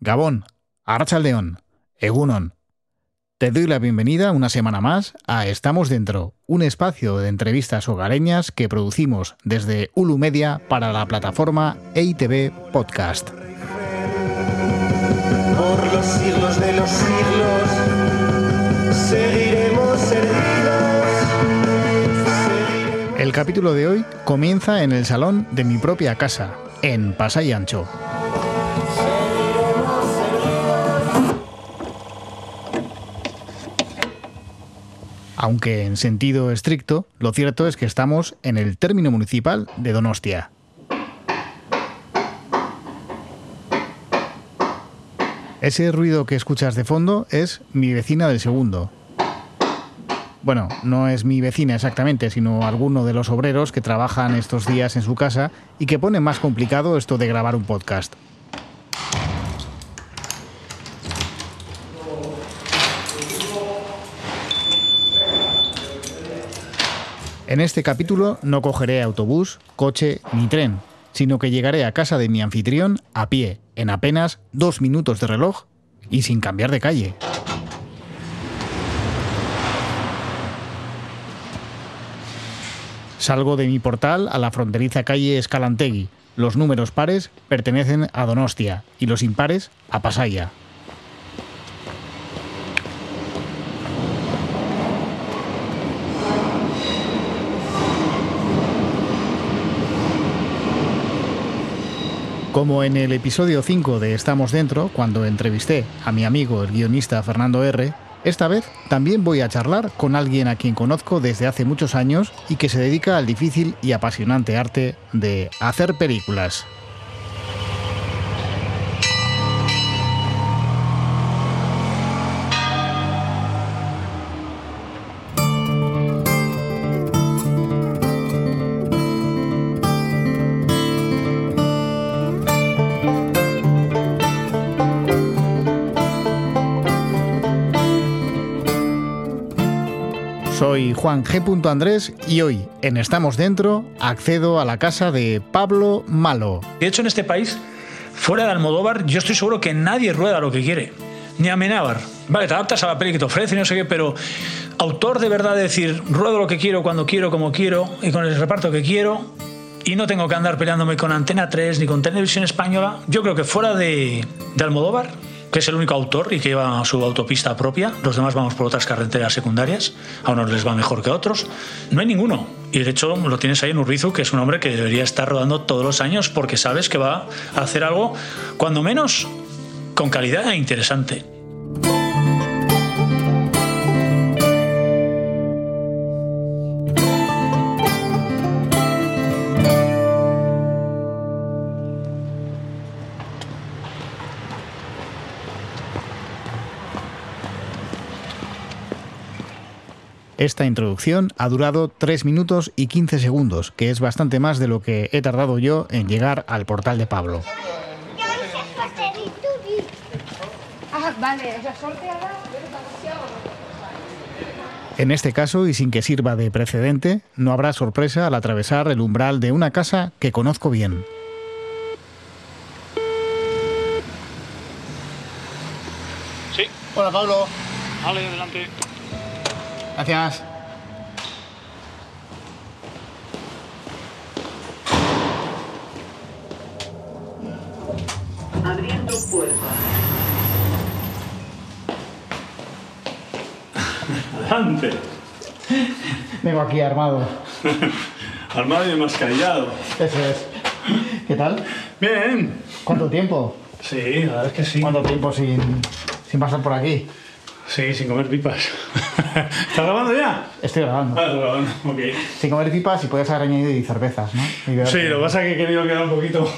Gabón, Arrachaldeón, Egunon. Te doy la bienvenida una semana más a Estamos Dentro, un espacio de entrevistas hogareñas que producimos desde Ulu Media para la plataforma EITV Podcast. Por los siglos de los siglos seguiremos erguidos. El capítulo de hoy comienza en el salón de mi propia casa, en Pasay Ancho. Aunque en sentido estricto, lo cierto es que estamos en el término municipal de Donostia. Ese ruido que escuchas de fondo es mi vecina del segundo. Bueno, no es mi vecina exactamente, sino alguno de los obreros que trabajan estos días en su casa y que pone más complicado esto de grabar un podcast. En este capítulo no cogeré autobús, coche ni tren, sino que llegaré a casa de mi anfitrión a pie, en apenas dos minutos de reloj y sin cambiar de calle. Salgo de mi portal a la fronteriza calle Escalantegui. Los números pares pertenecen a Donostia y los impares a Pasaya. Como en el episodio 5 de Estamos Dentro, cuando entrevisté a mi amigo el guionista Fernando R., esta vez también voy a charlar con alguien a quien conozco desde hace muchos años y que se dedica al difícil y apasionante arte de hacer películas. Soy Juan G. Andrés y hoy, en Estamos Dentro, accedo a la casa de Pablo Malo. De hecho, en este país, fuera de Almodóvar, yo estoy seguro que nadie rueda lo que quiere. Ni Amenábar. Vale, te adaptas a la peli que te ofrece y no sé qué, pero autor de verdad de decir, ruedo lo que quiero, cuando quiero, como quiero y con el reparto que quiero y no tengo que andar peleándome con Antena 3 ni con Televisión Española, yo creo que fuera de, de Almodóvar, que es el único autor y que lleva su autopista propia. Los demás vamos por otras carreteras secundarias. A unos les va mejor que a otros. No hay ninguno. Y de hecho lo tienes ahí en Urrizu, que es un hombre que debería estar rodando todos los años porque sabes que va a hacer algo, cuando menos, con calidad e interesante. Esta introducción ha durado 3 minutos y 15 segundos, que es bastante más de lo que he tardado yo en llegar al portal de Pablo. En este caso, y sin que sirva de precedente, no habrá sorpresa al atravesar el umbral de una casa que conozco bien. Sí. Hola Pablo. Vale, adelante. Gracias. Abriendo puerta. Adelante. Vengo aquí armado. Armado y mascarillado. Eso es. ¿Qué tal? Bien. ¿Cuánto tiempo? Sí, la verdad es que sí. ¿Cuánto tiempo sin, sin pasar por aquí? Sí, sin comer pipas. ¿Estás grabando ya? Estoy grabando. Ah, estás grabando, ok. Sin comer pipas y puedes haber añadido y cervezas, ¿no? Y Sí, lo que pasa es que he querido quedar un poquito.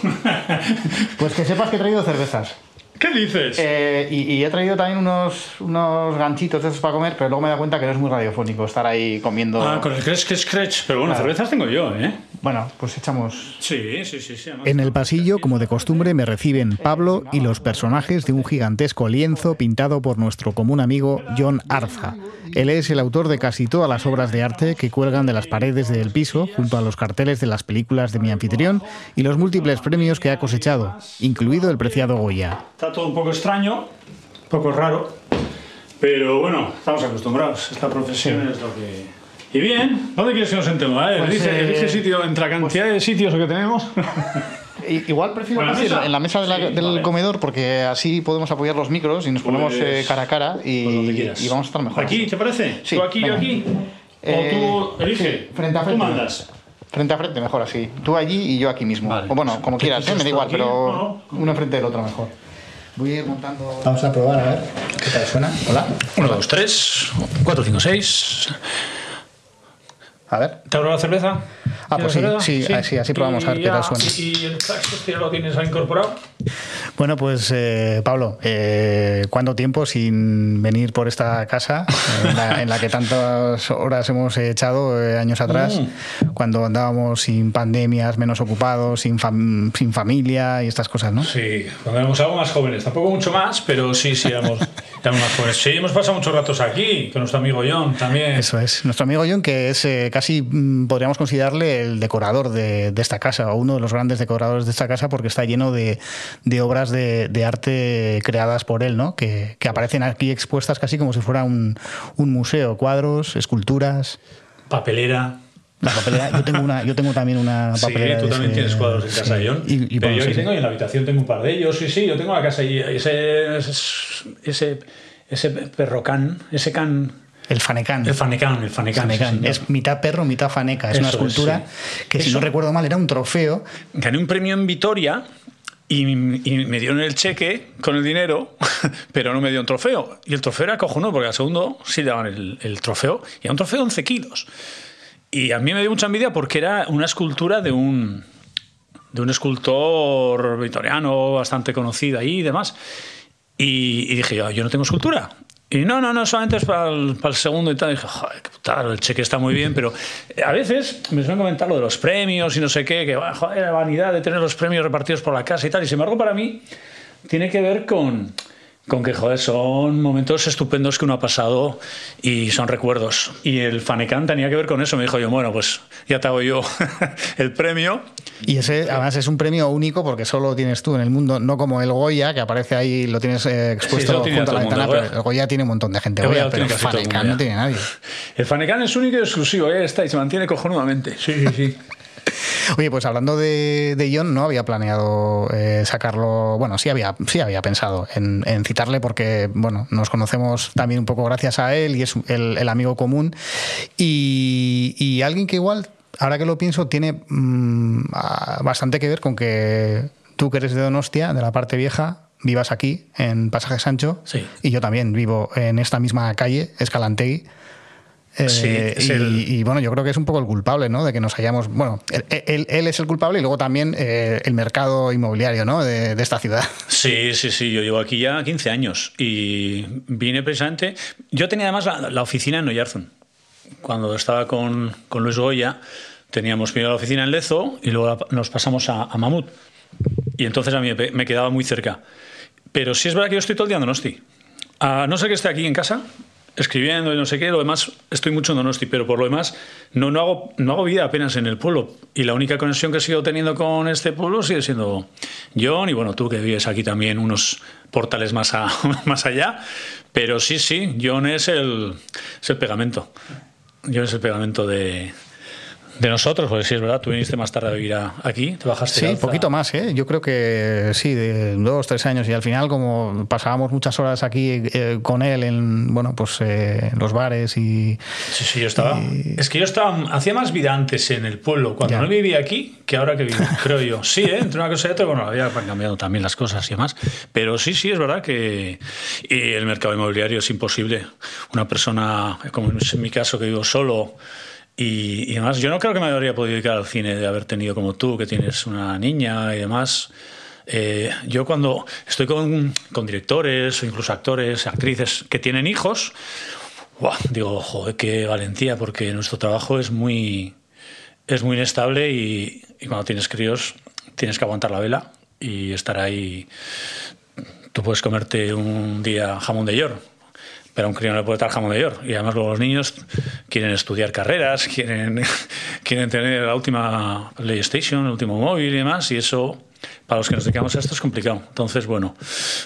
Pues que sepas que he traído cervezas. ¿Qué dices? Eh, y, y he traído también unos, unos ganchitos de esos para comer, pero luego me he dado cuenta que no es muy radiofónico estar ahí comiendo. Ah, con el Scratch que Scratch. Pero bueno, Claro. cervezas tengo yo, ¿eh? Bueno, pues echamos. Sí, sí, sí. sí En el pasillo, como de costumbre, me reciben Pablo y los personajes de un gigantesco lienzo pintado por nuestro común amigo John Arza. Él es el autor de casi todas las obras de arte que cuelgan de las paredes del piso, junto a los carteles de las películas de mi anfitrión y los múltiples premios que ha cosechado, incluido el preciado Goya. Está todo un poco extraño, un poco raro, pero bueno, estamos acostumbrados. Esta profesión es lo que... Y bien, ¿dónde quieres que nos sentemos? Ver, Pues, elige, eh, elige sitio entre la cantidad de sitios que tenemos. Igual prefiero Bueno, la mesa. en la mesa de la- Sí, del vale. comedor porque así podemos apoyar los micros y nos ponemos Pues, eh, cara a cara y, Pues y vamos a estar mejor. ¿Aquí, te parece? Sí, ¿Tú aquí, venga. yo aquí? Eh, ¿O tú elige? sí, frente a frente. Tú mandas. Frente a frente, mejor así. Tú allí y yo aquí mismo. Vale. O bueno, como ¿Qué quieras, ¿eh? me da igual, aquí? pero No, no. uno frente del otro mejor. Voy a ir montando. Vamos a probar a ver qué tal suena. Hola. 1, 2, 3, 4, 5, 6. A ver. ¿Te abro la cerveza? Ah, pues ¿Quieres sí, cerveza? sí, así- así probamos a ver qué tal suena. ¿Y el sax este lo tienes incorporado? Bueno, pues eh, Pablo, eh, ¿cuánto tiempo sin venir por esta casa eh, en la, en la que tantas horas hemos echado eh, años atrás, Mm. cuando andábamos sin pandemias, menos ocupados, sin, fam- sin familia y estas cosas, ¿no? Sí, cuando éramos algo más jóvenes. Tampoco mucho más, pero sí, sí, éramos, éramos más jóvenes. Sí, hemos pasado muchos ratos aquí, con nuestro amigo John también. Eso es. Nuestro amigo John, que es casi, mm, podríamos considerarle el decorador de, de esta casa, o uno de los grandes decoradores de esta casa, porque está lleno de, de obras de, de arte creadas por él, ¿no? Que, que aparecen aquí expuestas casi como si fuera un, un museo. Cuadros, esculturas. Papelera. La papelera, yo tengo una, yo tengo también una Sí, papelera. tú de también ese- tienes cuadros en casa, sí. John. Y, y pero yo sí, sí. tengo y en la habitación tengo un par de ellos. Sí, sí, yo tengo la casa y ese, ese, ese perro can, ese can, El fanecán. el fanecán, el fanecán. sí, es mitad perro, mitad faneca. Es una es, escultura sí. que, si no recuerdo mal, era un trofeo. Gané un premio en Vitoria y, y me dieron el cheque con el dinero, pero no me dio un trofeo. Y el trofeo era cojonudo, porque al segundo sí daban el, el trofeo, y era un trofeo de 11 kilos. Y a mí me dio mucha envidia porque era una escultura de un, de un escultor vitoriano bastante conocido ahí y demás. Y, y dije, yo, yo no tengo escultura. Y no, no, no, solamente es para el, para segundo y tal. Dije, joder, qué putada, el cheque está muy bien, pero a veces me suelen comentar lo de los premios y no sé qué, que "Ah, joder, la vanidad de tener los premios repartidos por la casa y tal. Y sin embargo, para mí tiene que ver con, con que, joder, son momentos estupendos que uno ha pasado y son recuerdos. Y el Fanecán tenía que ver con eso. Me dijo yo, bueno, pues ya te hago yo el premio. Y ese, además, es un premio único porque solo lo tienes tú en el mundo, no como el Goya, que aparece ahí, lo tienes eh, expuesto tiene junto a la mundo, ventana, el pero Goya. el Goya tiene un montón de gente. El Goya pero el mundo no tiene nadie. El Fanecán es único y exclusivo, ahí está, y se mantiene cojonudamente. Sí, sí, sí. Oye, pues hablando de, de John, no había planeado eh, sacarlo. Bueno, sí había, sí había pensado en, en citarle porque, bueno, nos conocemos también un poco gracias a él y es el, el amigo común. Y, y alguien que igual, ahora que lo pienso, tiene mm, bastante que ver con que tú que eres de Donostia, de la parte vieja, vivas aquí, en Pasaje Sancho. Sí. Y yo también vivo en esta misma calle, Escalantegui. Eh, Sí, es y, el- y, bueno, yo creo que es un poco el culpable, ¿no? De que nos hayamos. Bueno, él, él- él es el culpable y luego también eh, el mercado inmobiliario, ¿no? De, de esta ciudad. Sí, sí, sí, yo llevo aquí ya 15 años y vine precisamente... Yo tenía además la, la oficina en Oyarzun. Cuando estaba con, con Luis Goya, teníamos primero la oficina en Lezo y luego nos pasamos a, a Mamut. Y entonces a mí me, me quedaba muy cerca. Pero sí es verdad que yo estoy todo el día en Donosti. A no ser que esté aquí en casa, escribiendo y no sé qué, lo demás estoy mucho en Donosti, pero por lo demás no, no, hago, no hago vida apenas en el pueblo. Y la única conexión que sigo teniendo con este pueblo sigue siendo John y bueno, tú que vives aquí también unos portales más, a- más allá. Pero sí, sí, John es el, es el pegamento. John es el pegamento de, de nosotros, porque sí es verdad, tú viniste más tarde a vivir a- aquí, te bajaste. Sí, un poquito más, ¿eh? Yo creo que sí, de dos, tres años. Y al final, como pasábamos muchas horas aquí eh, con él en, bueno, pues eh, los bares y. Sí, sí, yo estaba. Es que yo estaba. Hacía más vida antes en el pueblo, cuando Ya. no vivía aquí, que ahora que vivo, creo yo. Sí, ¿eh? entre una cosa y otra, bueno, había cambiado también las cosas y demás. Pero sí, sí, es verdad que y el mercado inmobiliario es imposible. Una persona, como es en mi caso, que vivo solo. Y, y demás, yo no creo que me habría podido dedicar al cine de haber tenido como tú, que tienes una niña y demás. Eh, yo cuando estoy con, con directores o incluso actores, actrices que tienen hijos, digo, joder, qué valentía, porque nuestro trabajo es muy, es muy inestable y, y cuando tienes críos tienes que aguantar la vela y estar ahí. Tú puedes comerte un día jamón de york, pero a un crío no le puede dar jamón de york. Y además luego los niños quieren estudiar carreras, quieren, quieren tener la última PlayStation, el último móvil y demás, y eso para los que nos dedicamos a esto es complicado. Entonces, bueno,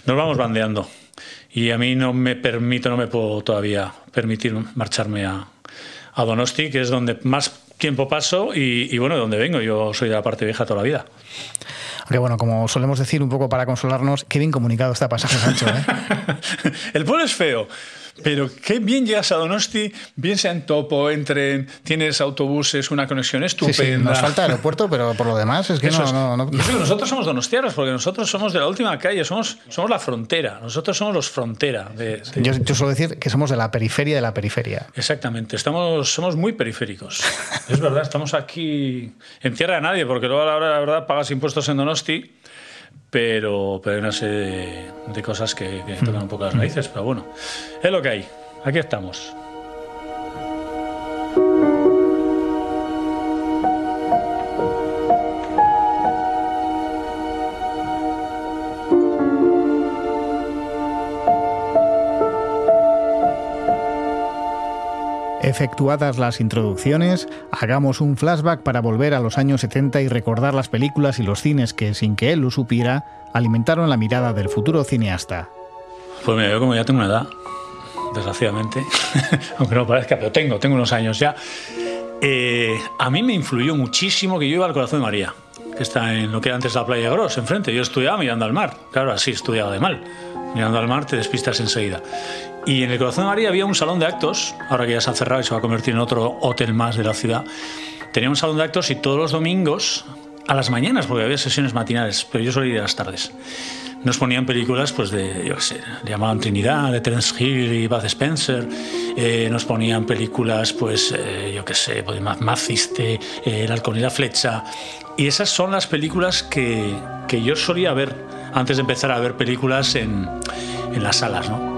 nos vamos bandeando. Y a mí no me permito, no me puedo todavía permitir marcharme a, a Donosti, que es donde más tiempo paso y, y, bueno, donde vengo. Yo soy de la parte vieja toda la vida. Aunque bueno, como solemos decir un poco para consolarnos, qué bien comunicado está Pasaje Sancho. ¿eh? el pueblo es feo. Pero qué bien llegas a Donosti, bien sea en topo, entren, tienes autobuses, una conexión estupenda. Sí, sí, nos falta aeropuerto, pero por lo demás es que no, es, no, no, Nosotros somos donostianos, porque nosotros somos de la última calle, somos, somos la frontera, nosotros somos los frontera. De, de... Yo, yo, suelo decir que somos de la periferia de la periferia. Exactamente, estamos, somos muy periféricos. es verdad, estamos aquí en tierra de nadie, porque luego a la hora de la verdad pagas impuestos en Donosti pero, pero hay una serie de, de cosas que, que tocan un poco las raíces, pero bueno, es lo que hay. Aquí estamos. Efectuadas las introducciones, hagamos un flashback para volver a los años 70 y recordar las películas y los cines que, sin que él lo supiera, alimentaron la mirada del futuro cineasta. Pues mira, yo como ya tengo una edad, desgraciadamente, aunque no parezca, pero tengo, tengo unos años ya, eh, a mí me influyó muchísimo que yo iba al Corazón de María, que está en lo que era antes la Playa Gros, enfrente. Yo estudiaba mirando al mar, claro, así estudiaba de mal. Mirando al mar te despistas enseguida. Y en el Corazón de María había un salón de actos, ahora que ya se ha cerrado y se va a convertir en otro hotel más de la ciudad. Tenía un salón de actos y todos los domingos, a las mañanas, porque había sesiones matinales, pero yo solía ir a las tardes, nos ponían películas pues de, yo qué sé, llamaban Trinidad, de Terence Hill y Bud Spencer, eh, nos ponían películas, pues, eh, yo qué sé, pues, Maciste, eh, El halcón y la flecha, y esas son las películas que, que yo solía ver antes de empezar a ver películas en, en las salas, ¿no?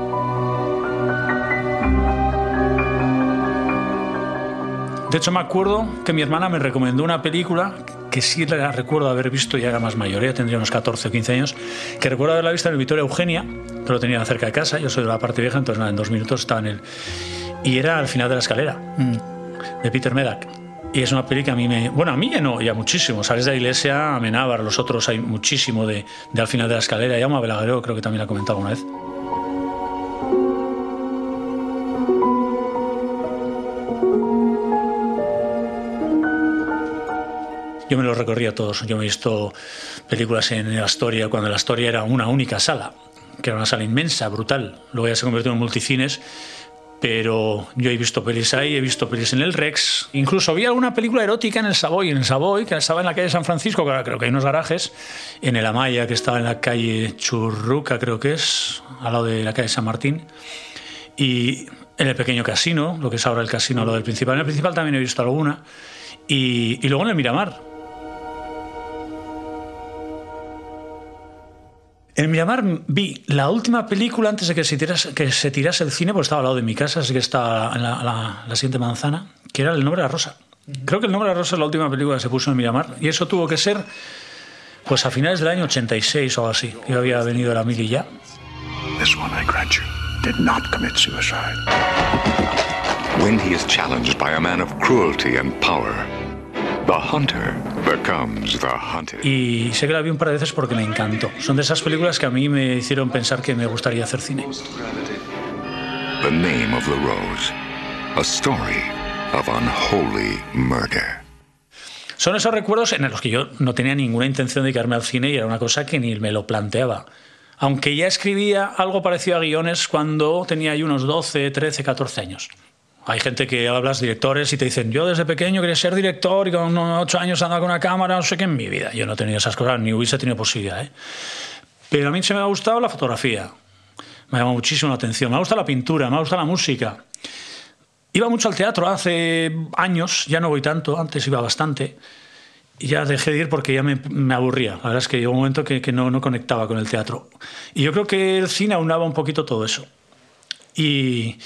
De hecho, me acuerdo que mi hermana me recomendó una película que sí la recuerdo haber visto, ya era más mayor, ya tendría unos 14 o 15 años, que recuerdo haberla visto en el Victoria Eugenia, que lo tenía cerca de casa, yo soy de la parte vieja, entonces nada, en dos minutos estaba en él. Y era al final de la escalera, mm. de Peter Medak. Y es una peli que a mí me... Bueno, a mí ya no, ya muchísimo. Sales de la iglesia, Amenábar, los otros hay muchísimo de, de al final de la escalera. Ya Belagueró creo que también la ha comentado una vez. Yo me los recorría todos. Yo me he visto películas en la Astoria cuando la Astoria era una única sala, que era una sala inmensa, brutal. Luego ya se convirtió en multicines. Pero yo he visto pelis ahí, he visto pelis en el Rex. Incluso había alguna película erótica en el Savoy, en el Savoy, que estaba en la calle San Francisco, creo que hay unos garajes. En el Amaya, que estaba en la calle Churruca, creo que es, al lado de la calle San Martín. Y en el pequeño casino, lo que es ahora el casino, lo del principal. En el principal también he visto alguna. Y luego en el Miramar, En Miramar vi la última película antes de que se, tirase, que se tirase el cine, porque estaba al lado de mi casa, así que está en la, la, la siguiente manzana, que era El nombre de la rosa. Creo que El nombre de la rosa es la última película que se puso en Miramar, y eso tuvo que ser pues a finales del año 86 o algo así. Yo había venido a la mili ya. This one, I grant you, did not commit suicide. When he is challenged by a man of cruelty and power, The hunter becomes the hunted. Y sé que la vi un par de veces porque me encantó. Son de esas películas que a mí me hicieron pensar que me gustaría hacer cine. The name of the rose. A story of unholy murder. Son esos recuerdos en los que yo no tenía ninguna intención de dedicarme al cine y era una cosa que ni me lo planteaba. Aunque ya escribía algo parecido a guiones cuando tenía yo unos 12, 13, 14 años. Hay gente que hablas directores y te dicen, yo desde pequeño quería ser director y con ocho años andaba con una cámara, no sé qué en mi vida. Yo no he tenido esas cosas, ni hubiese tenido posibilidad. ¿eh? Pero a mí se me ha gustado la fotografía. Me ha llamado muchísimo la atención. Me gusta la pintura, me gusta la música. Iba mucho al teatro hace años, ya no voy tanto, antes iba bastante. Y ya dejé de ir porque ya me, me aburría. La verdad es que llegó un momento que, que no, no conectaba con el teatro. Y yo creo que el cine aunaba un poquito todo eso. Y,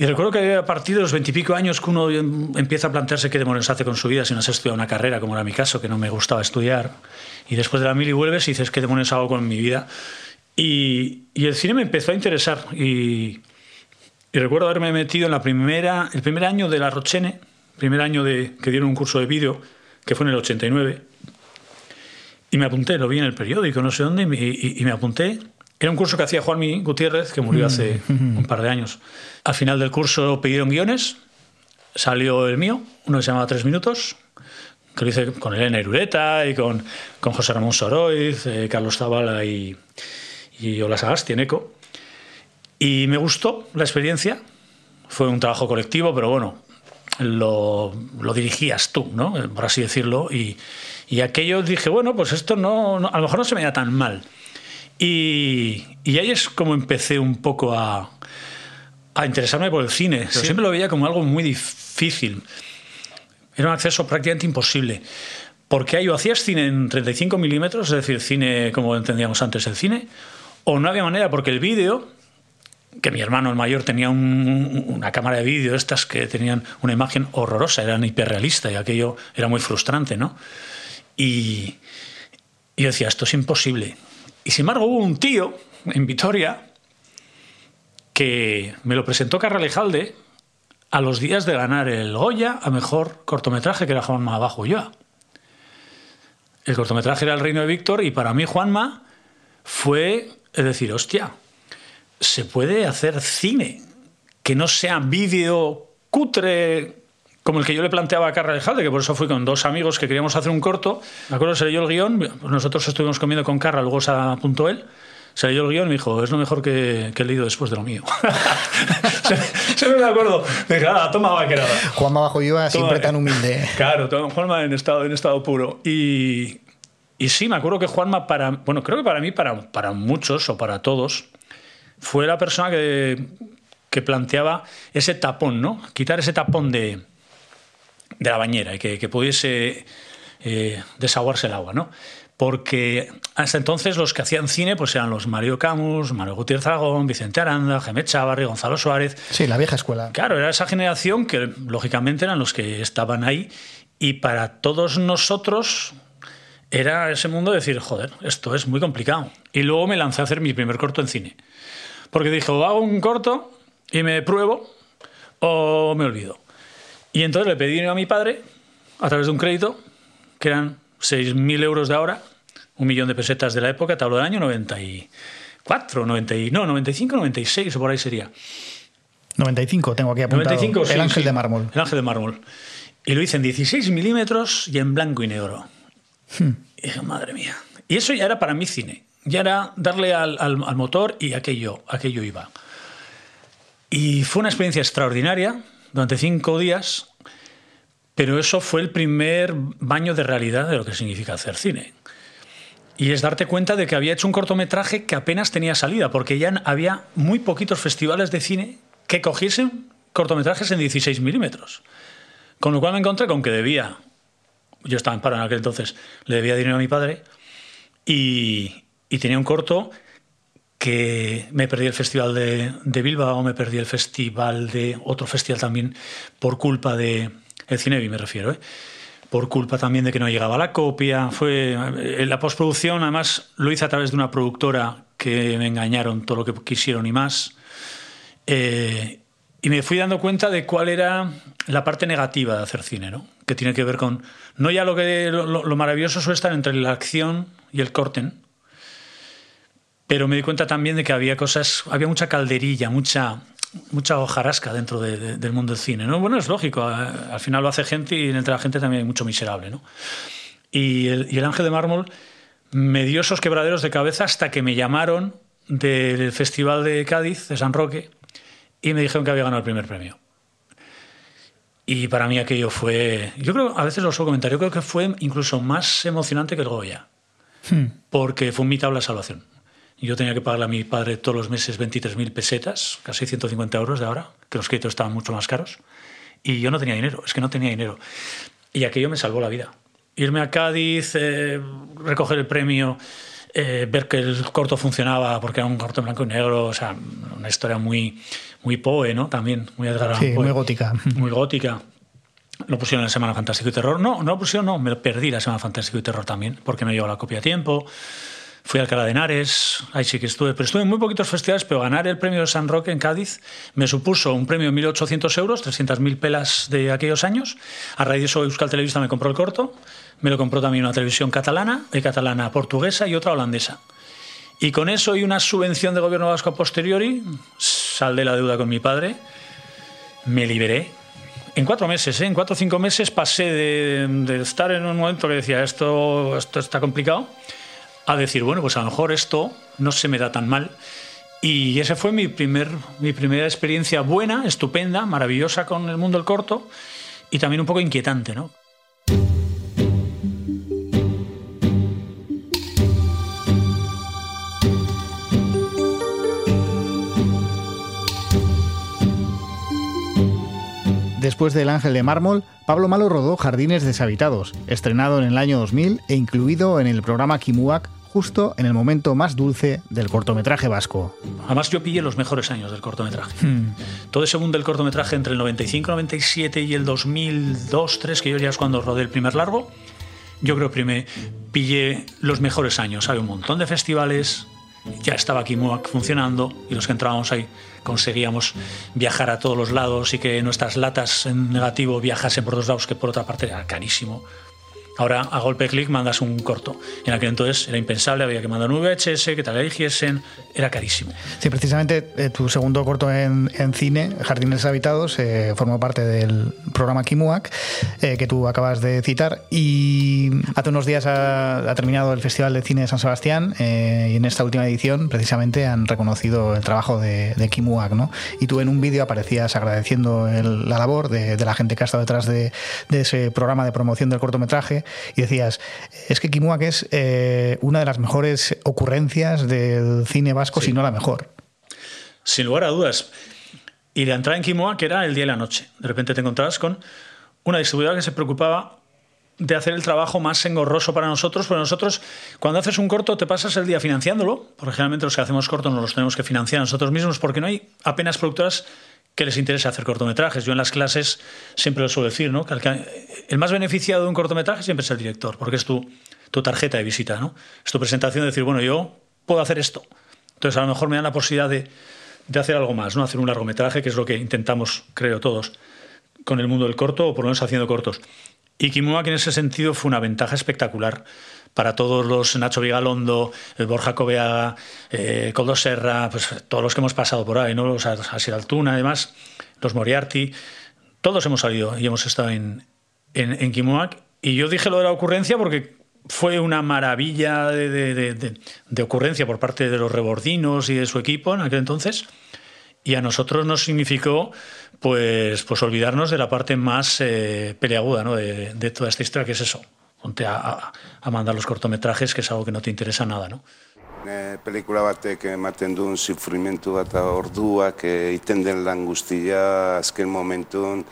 y recuerdo que a partir de los veintipico años que uno empieza a plantearse qué demonios hace con su vida si no has estudiado una carrera, como era mi caso, que no me gustaba estudiar. Y después de la mili vuelves y dices, ¿qué demonios hago con mi vida? Y, el cine me empezó a interesar. Y, recuerdo haberme metido en la primera, el primer año de la Rochene, primer año de, que dieron un curso de vídeo, que fue en el 89. Y me apunté, lo vi en el periódico, no sé dónde, y me apunté. Era un curso que hacía Juanmi Gutiérrez, que murió hace un par de años. Al final del curso pidieron guiones, salió el mío, uno que se llamaba Tres Minutos, que lo hice con Elena Irureta y con, con José Ramón Soroiz, eh, Carlos Zavala y, y Ola Sagasti en ECO. Y me gustó la experiencia. Fue un trabajo colectivo, pero bueno, lo, lo dirigías tú, ¿no? Por así decirlo. Y, y aquello dije, bueno, pues esto no, no- a lo mejor no se me da tan mal. Y, y ahí es como empecé un poco a, a interesarme por el cine. Pero siempre lo veía como algo muy difícil. Era un acceso prácticamente imposible. Porque ahí o hacías cine en 35 milímetros, es decir, cine como entendíamos antes el cine, o no había manera porque el vídeo, que mi hermano el mayor tenía un- una cámara de vídeo, estas que tenían una imagen horrorosa, eran hiperrealistas y aquello era muy frustrante, ¿no? Y, y yo decía, esto es imposible. Y sin embargo hubo un tío en Vitoria que me lo presentó Carralejalde a los días de ganar el Goya a mejor cortometraje que era Juanma Abajo Ulloa. El cortometraje era El Reino de Víctor y para mí Juanma fue es decir, hostia, se puede hacer cine que no sea vídeo cutre como el que yo le planteaba a Carralejalde, que por eso fui con dos amigos que queríamos hacer un corto. Me acuerdo, se leyó el guion, pues nosotros estuvimos comiendo con Carra, luego se apuntó él. Se leyó el guion y me dijo, es lo mejor que, que he leído después de lo mío. se, se me acuerdo. Me dije, ah, toma vaquerada. Juanma Bajo Yuba siempre Toma, tan humilde. Claro, Juanma en estado, en estado puro. Y, y sí, me acuerdo que Juanma para, bueno, creo que para mí, para, para muchos o para todos, fue la persona que, que planteaba ese tapón, ¿no? Quitar ese tapón de, de la bañera y que, que pudiese eh, desaguarse el agua, ¿no? Porque hasta entonces los que hacían cine pues eran los Mario Camus, Mario Gutiérrez Aragón, Vicente Aranda, Jaime Chávarri, Gonzalo Suárez, Sí, la vieja escuela. Claro, era esa generación que lógicamente eran los que estaban ahí y para todos nosotros era ese mundo de decir, joder, esto es muy complicado. Y luego me lancé a hacer mi primer corto en cine. Porque dije, o hago un corto y me pruebo o me olvido. Y entonces le pedí dinero a mi padre a través de un crédito, que eran 6.000 euros de ahora, un millón de pesetas de la época, te hablo del año 94, 90, y- no, 95, 96 o por ahí sería. 95 tengo aquí apuntado. 95, sí, El ángel sí. de mármol. El ángel de mármol. Y lo hice en 16 milímetros y en blanco y negro. Hmm. Y dije, madre mía. Y eso ya era para mí cine. Ya era darle al, al- al motor y aquello, aquello iba. Y fue una experiencia extraordinaria durante cinco días, pero eso fue el primer baño de realidad de lo que significa hacer cine. Y es darte cuenta de que había hecho un cortometraje que apenas tenía salida, porque ya había muy poquitos festivales de cine que cogiesen cortometrajes en 16 milímetros. Con lo cual me encontré con que debía, yo estaba en paro en aquel entonces, le debía dinero a mi padre y, y tenía un corto que me perdí el festival de, Bilbao, me perdí el festival de otro festival también por culpa de el Cinevi me refiero, ¿eh? por culpa también de que no llegaba la copia. Fue eh, la postproducción, además lo hice a través de una productora que me engañaron todo lo que quisieron y más. Eh, y me fui dando cuenta de cuál era la parte negativa de hacer cine, ¿no? Que tiene que ver con no ya lo que lo- lo maravilloso suele estar entre la acción y el corten, pero me di cuenta también de que había cosas, había mucha calderilla, mucha mucha hojarasca dentro de- de- del mundo del cine, ¿no? Bueno, es lógico, a- al final lo hace gente y entre la gente también hay mucho miserable, ¿no? Y el, y el Ángel de Mármol me dio esos quebraderos de cabeza hasta que me llamaron del Festival de Cádiz, de San Roque, y me dijeron que había ganado el primer premio. Y para mí aquello fue, yo creo, a veces lo suelo comentar, yo creo que fue incluso más emocionante que el Goya, porque fue mi tabla de salvación. Yo tenía que pagarle a mi padre todos los meses 23.000 pesetas, casi 150 euros de ahora, que los créditos estaban mucho más caros, y yo no tenía dinero, es que no tenía dinero. Y aquello me salvó la vida. Irme a Cádiz, eh, recoger el premio, eh, ver que el corto funcionaba, porque era un corto en blanco y negro, o sea, una historia muy, muy Poe, ¿no? También, muy Edgar Sí, Poe. muy gótica. Muy gótica. Lo pusieron en la Semana Fantástico y Terror. No, no lo pusieron, no, me perdí la Semana Fantástico y Terror también, porque no llegó la copia a tiempo. Fui a Alcalá de Henares, ahí sí que estuve, pero estuve en muy poquitos festivales, pero ganar el premio de San Roque en Cádiz me supuso un premio de 1.800 euros, 300.000 pelas de aquellos años. A raíz de eso Euskal Televista me compró el corto, me lo compró también una televisión catalana, de catalana portuguesa y otra holandesa. Y con eso y una subvención de gobierno vasco a posteriori, saldé la deuda con mi padre, me liberé. En cuatro meses, ¿eh? en cuatro o cinco meses pasé de, de, estar en un momento que decía esto, esto está complicado, a decir, bueno, pues a lo mejor esto no se me da tan mal. Y esa fue mi, primer, mi primera experiencia buena, estupenda, maravillosa con el mundo del corto y también un poco inquietante, ¿no? Después del Ángel de Mármol, Pablo Malo rodó Jardines Deshabitados, estrenado en el año 2000 e incluido en el programa Kimuak justo en el momento más dulce del cortometraje vasco. Además yo pillé los mejores años del cortometraje. Hmm. Todo ese mundo del cortometraje entre el 95, 97 y el 2002, 3, que yo ya es cuando rodé el primer largo, yo creo que me pillé los mejores años. Hay un montón de festivales, ya estaba Kimuak funcionando y los que entrábamos ahí conseguíamos viajar a todos los lados y que nuestras latas en negativo viajasen por dos lados, que por otra parte era carísimo. Ahora a golpe clic mandas un corto. En aquel entonces era impensable, había que mandar un VHS, que te la eligiesen, era carísimo. Sí, precisamente eh, tu segundo corto en, en, cine, Jardines Habitados, eh, formó parte del programa Kimuak, eh, que tú acabas de citar. Y hace unos días ha, ha terminado el Festival de Cine de San Sebastián y en esta última edición precisamente han reconocido el trabajo de, de Kimuak. ¿no? Y tú en un vídeo aparecías agradeciendo el, la labor de, de, la gente que ha estado detrás de, de ese programa de promoción del cortometraje y decías, es que Kimuak es eh, una de las mejores ocurrencias del cine vasco, Sí. si no la mejor. Sin lugar a dudas. Y la entrada en Kimuak era el día y la noche. De repente te encontrabas con una distribuidora que se preocupaba de hacer el trabajo más engorroso para nosotros, porque nosotros cuando haces un corto te pasas el día financiándolo, porque generalmente los que hacemos cortos nos los tenemos que financiar nosotros mismos, porque no hay apenas productoras que les interese hacer cortometrajes. Yo en las clases siempre lo suelo decir, ¿no? que el, que, más beneficiado de un cortometraje siempre es el director, porque es tu, tu tarjeta de visita, ¿no? es tu presentación de decir, bueno, yo puedo hacer esto. Entonces a lo mejor me dan la posibilidad de, de hacer algo más, ¿no? hacer un largometraje, que es lo que intentamos, creo todos, con el mundo del corto, o por lo menos haciendo cortos. Y Kimuak en ese sentido fue una ventaja espectacular para todos los Nacho Vigalondo, el Borja Coveaga, eh, Coldo Serra, pues todos los que hemos pasado por ahí, ¿no? los Asier Altuna, además, los Moriarty, todos hemos salido y hemos estado en, en. Y yo dije lo de la ocurrencia porque fue una maravilla de, de, de, ocurrencia por parte de los rebordinos y de su equipo en aquel entonces. Y a nosotros nos significó pues, pues olvidarnos de la parte más eh, peleaguda ¿no? de, toda esta historia, que es eso. Ponte a, a, a, mandar los cortometrajes, que es algo que no te interesa nada, ¿no? E, pelikula batek ematen duen sufrimentu bat orduak e, iten den lan guztia azken momentun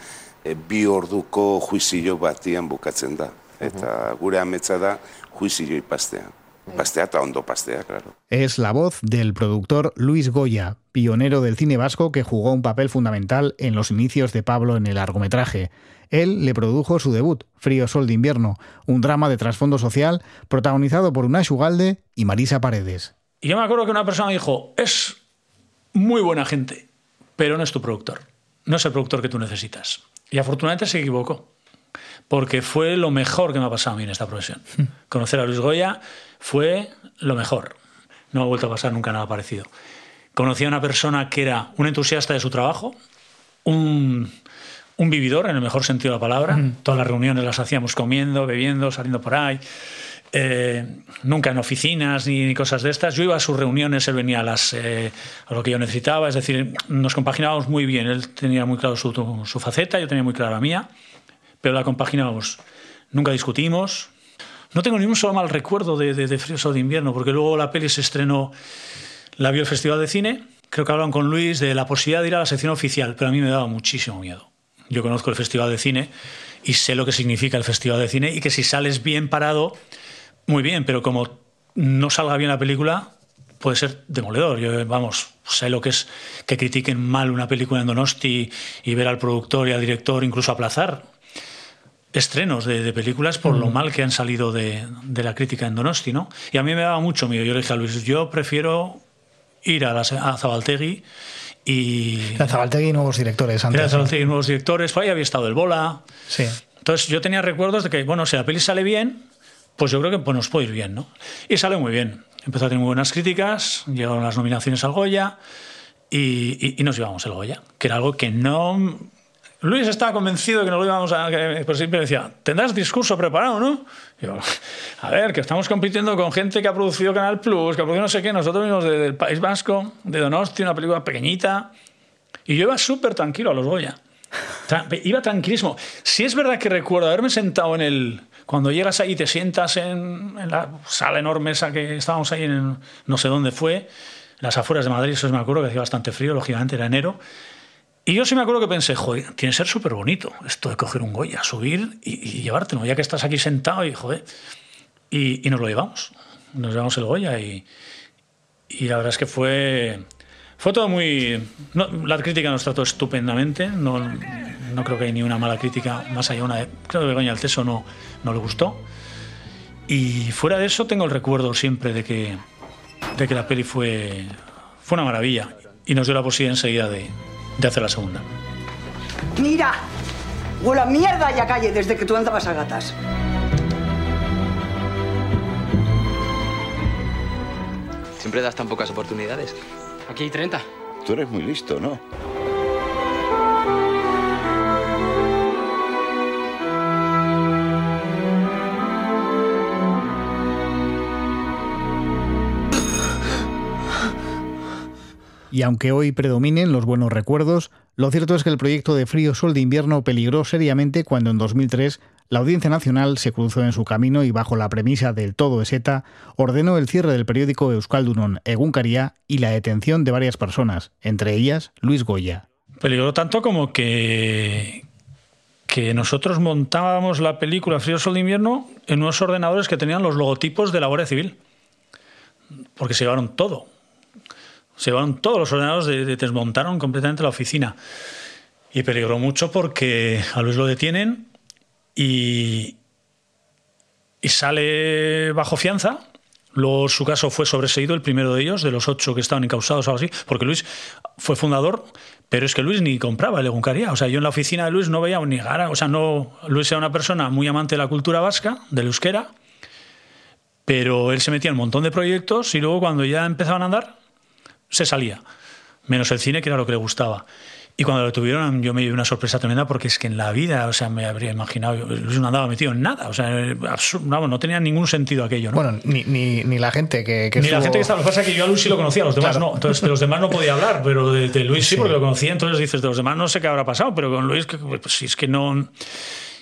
e, bi orduko juizio batian bukatzen da. Eta gure ametsa da juizio ipastea. Pastea eta ondo pastea, claro. Es la voz del productor Luis Goya, pionero del cine vasco que jugó un papel fundamental en los inicios de Pablo en el largometraje. Él le produjo su debut, Frío Sol de Invierno, un drama de trasfondo social protagonizado por Unai Ugalde y Marisa Paredes. Y yo me acuerdo que una persona dijo, es muy buena gente, pero no es tu productor, no es el productor que tú necesitas. Y afortunadamente se equivocó, porque fue lo mejor que me ha pasado a mí en esta profesión. Conocer a Luis Goya fue lo mejor. No me ha vuelto a pasar nunca nada parecido. Conocí a una persona que era un entusiasta de su trabajo, un, un vividor en el mejor sentido de la palabra. Mm. Todas las reuniones las hacíamos comiendo, bebiendo, saliendo por ahí. Eh, nunca en oficinas ni, cosas de estas. Yo iba a sus reuniones, él venía a, las, eh, a lo que yo necesitaba, es decir, nos compaginábamos muy bien. Él tenía muy claro su, su faceta, yo tenía muy clara la mía, pero la compaginábamos. Nunca discutimos. No tengo ni un solo mal recuerdo de, de, de Frío de Invierno, porque luego la peli se estrenó, la vio el Festival de Cine. Creo que hablan con Luis de la posibilidad de ir a la sección oficial, pero a mí me daba muchísimo miedo. Yo conozco el Festival de Cine y sé lo que significa el Festival de Cine y que si sales bien parado, muy bien, pero como no salga bien la película, puede ser demoledor. Yo, vamos, sé lo que es que critiquen mal una película en Donosti y ver al productor y al director incluso aplazar estrenos de, de películas por mm. lo mal que han salido de, de, la crítica en Donosti, ¿no? Y a mí me daba mucho miedo. Yo le dije a Luis, yo prefiero ir a, la, a Zabaltegui y... La Zabaltegui y nuevos directores. Antes, Era Zabaltegui y nuevos directores. Por ahí había estado el Bola. Sí. Entonces yo tenía recuerdos de que, bueno, si la peli sale bien, pues yo creo que pues, nos puede ir bien, ¿no? Y sale muy bien. Empezó a tener muy buenas críticas, llegaron las nominaciones al Goya y, y, nos llevamos el Goya, que era algo que no... Luis estaba convencido de que nos lo íbamos a... Pues siempre decía, tendrás discurso preparado, ¿no? yo, a ver, que estamos compitiendo con gente que ha producido Canal Plus, que ha producido no sé qué, nosotros mismos del País Vasco, de Donosti, una película pequeñita. Y yo iba súper tranquilo a los Goya. Iba tranquilísimo. Si es verdad que recuerdo haberme sentado en el... Cuando llegas ahí y te sientas en, la sala enorme esa que estábamos ahí en no sé dónde fue, en las afueras de Madrid, eso me acuerdo que hacía bastante frío, lógicamente era enero. Y yo sí me acuerdo que pensé, joder, tiene que ser súper bonito esto de coger un Goya, subir y, llevártelo, ya que estás aquí sentado y joder. Y, nos lo llevamos. Nos llevamos el Goya y, y la verdad es que fue fue todo muy... la crítica nos trató estupendamente, no, no creo que hay ni una mala crítica, más allá una de... Creo que Begoña Alteso no, no le gustó. Y fuera de eso tengo el recuerdo siempre de que, de que la peli fue, fue una maravilla y nos dio la posibilidad enseguida de, de hacer la segunda. ¡Mira! Huele a mierda y a calle desde que tú andabas a gatas. Siempre das tan pocas oportunidades. Aquí hay 30. Tú eres muy listo, ¿no? Y aunque hoy predominen los buenos recuerdos, lo cierto es que el proyecto de Frío Sol de Invierno peligró seriamente cuando en 2003 la Audiencia Nacional se cruzó en su camino y bajo la premisa del todo eseta ordenó el cierre del periódico Euskaldunon Egunkaria y la detención de varias personas, entre ellas Luis Goya. Peligró tanto como que que nosotros montábamos la película Frío Sol de Invierno en unos ordenadores que tenían los logotipos de la Guardia Civil. Porque se llevaron todo. Se llevaron todos los ordenadores, de, desmontaron completamente la oficina. Y peligró mucho porque a Luis lo detienen y, y sale bajo fianza. Luego su caso fue sobreseído, el primero de ellos, de los ocho que estaban encausados o algo así, porque Luis fue fundador, pero es que Luis ni compraba el Eguncaria. O sea, yo en la oficina de Luis no veía ni gara. O sea, no, Luis era una persona muy amante de la cultura vasca, del euskera, pero él se metía en un montón de proyectos y luego cuando ya empezaban a andar, se salía. Menos el cine, que era lo que le gustaba. Y cuando lo tuvieron, yo me llevé una sorpresa tremenda porque es que en la vida, o sea, me habría imaginado, Luis no andaba metido en nada, o sea, no tenía ningún sentido aquello, ¿no? Bueno, ni, ni, ni la gente que, Ni la gente que estaba, lo que pasa es que yo a Luis sí lo conocía, a los demás no, entonces de los demás no podía hablar, pero de, Luis sí, porque lo conocía, entonces dices, de los demás no sé qué habrá pasado, pero con Luis, pues sí, es que no...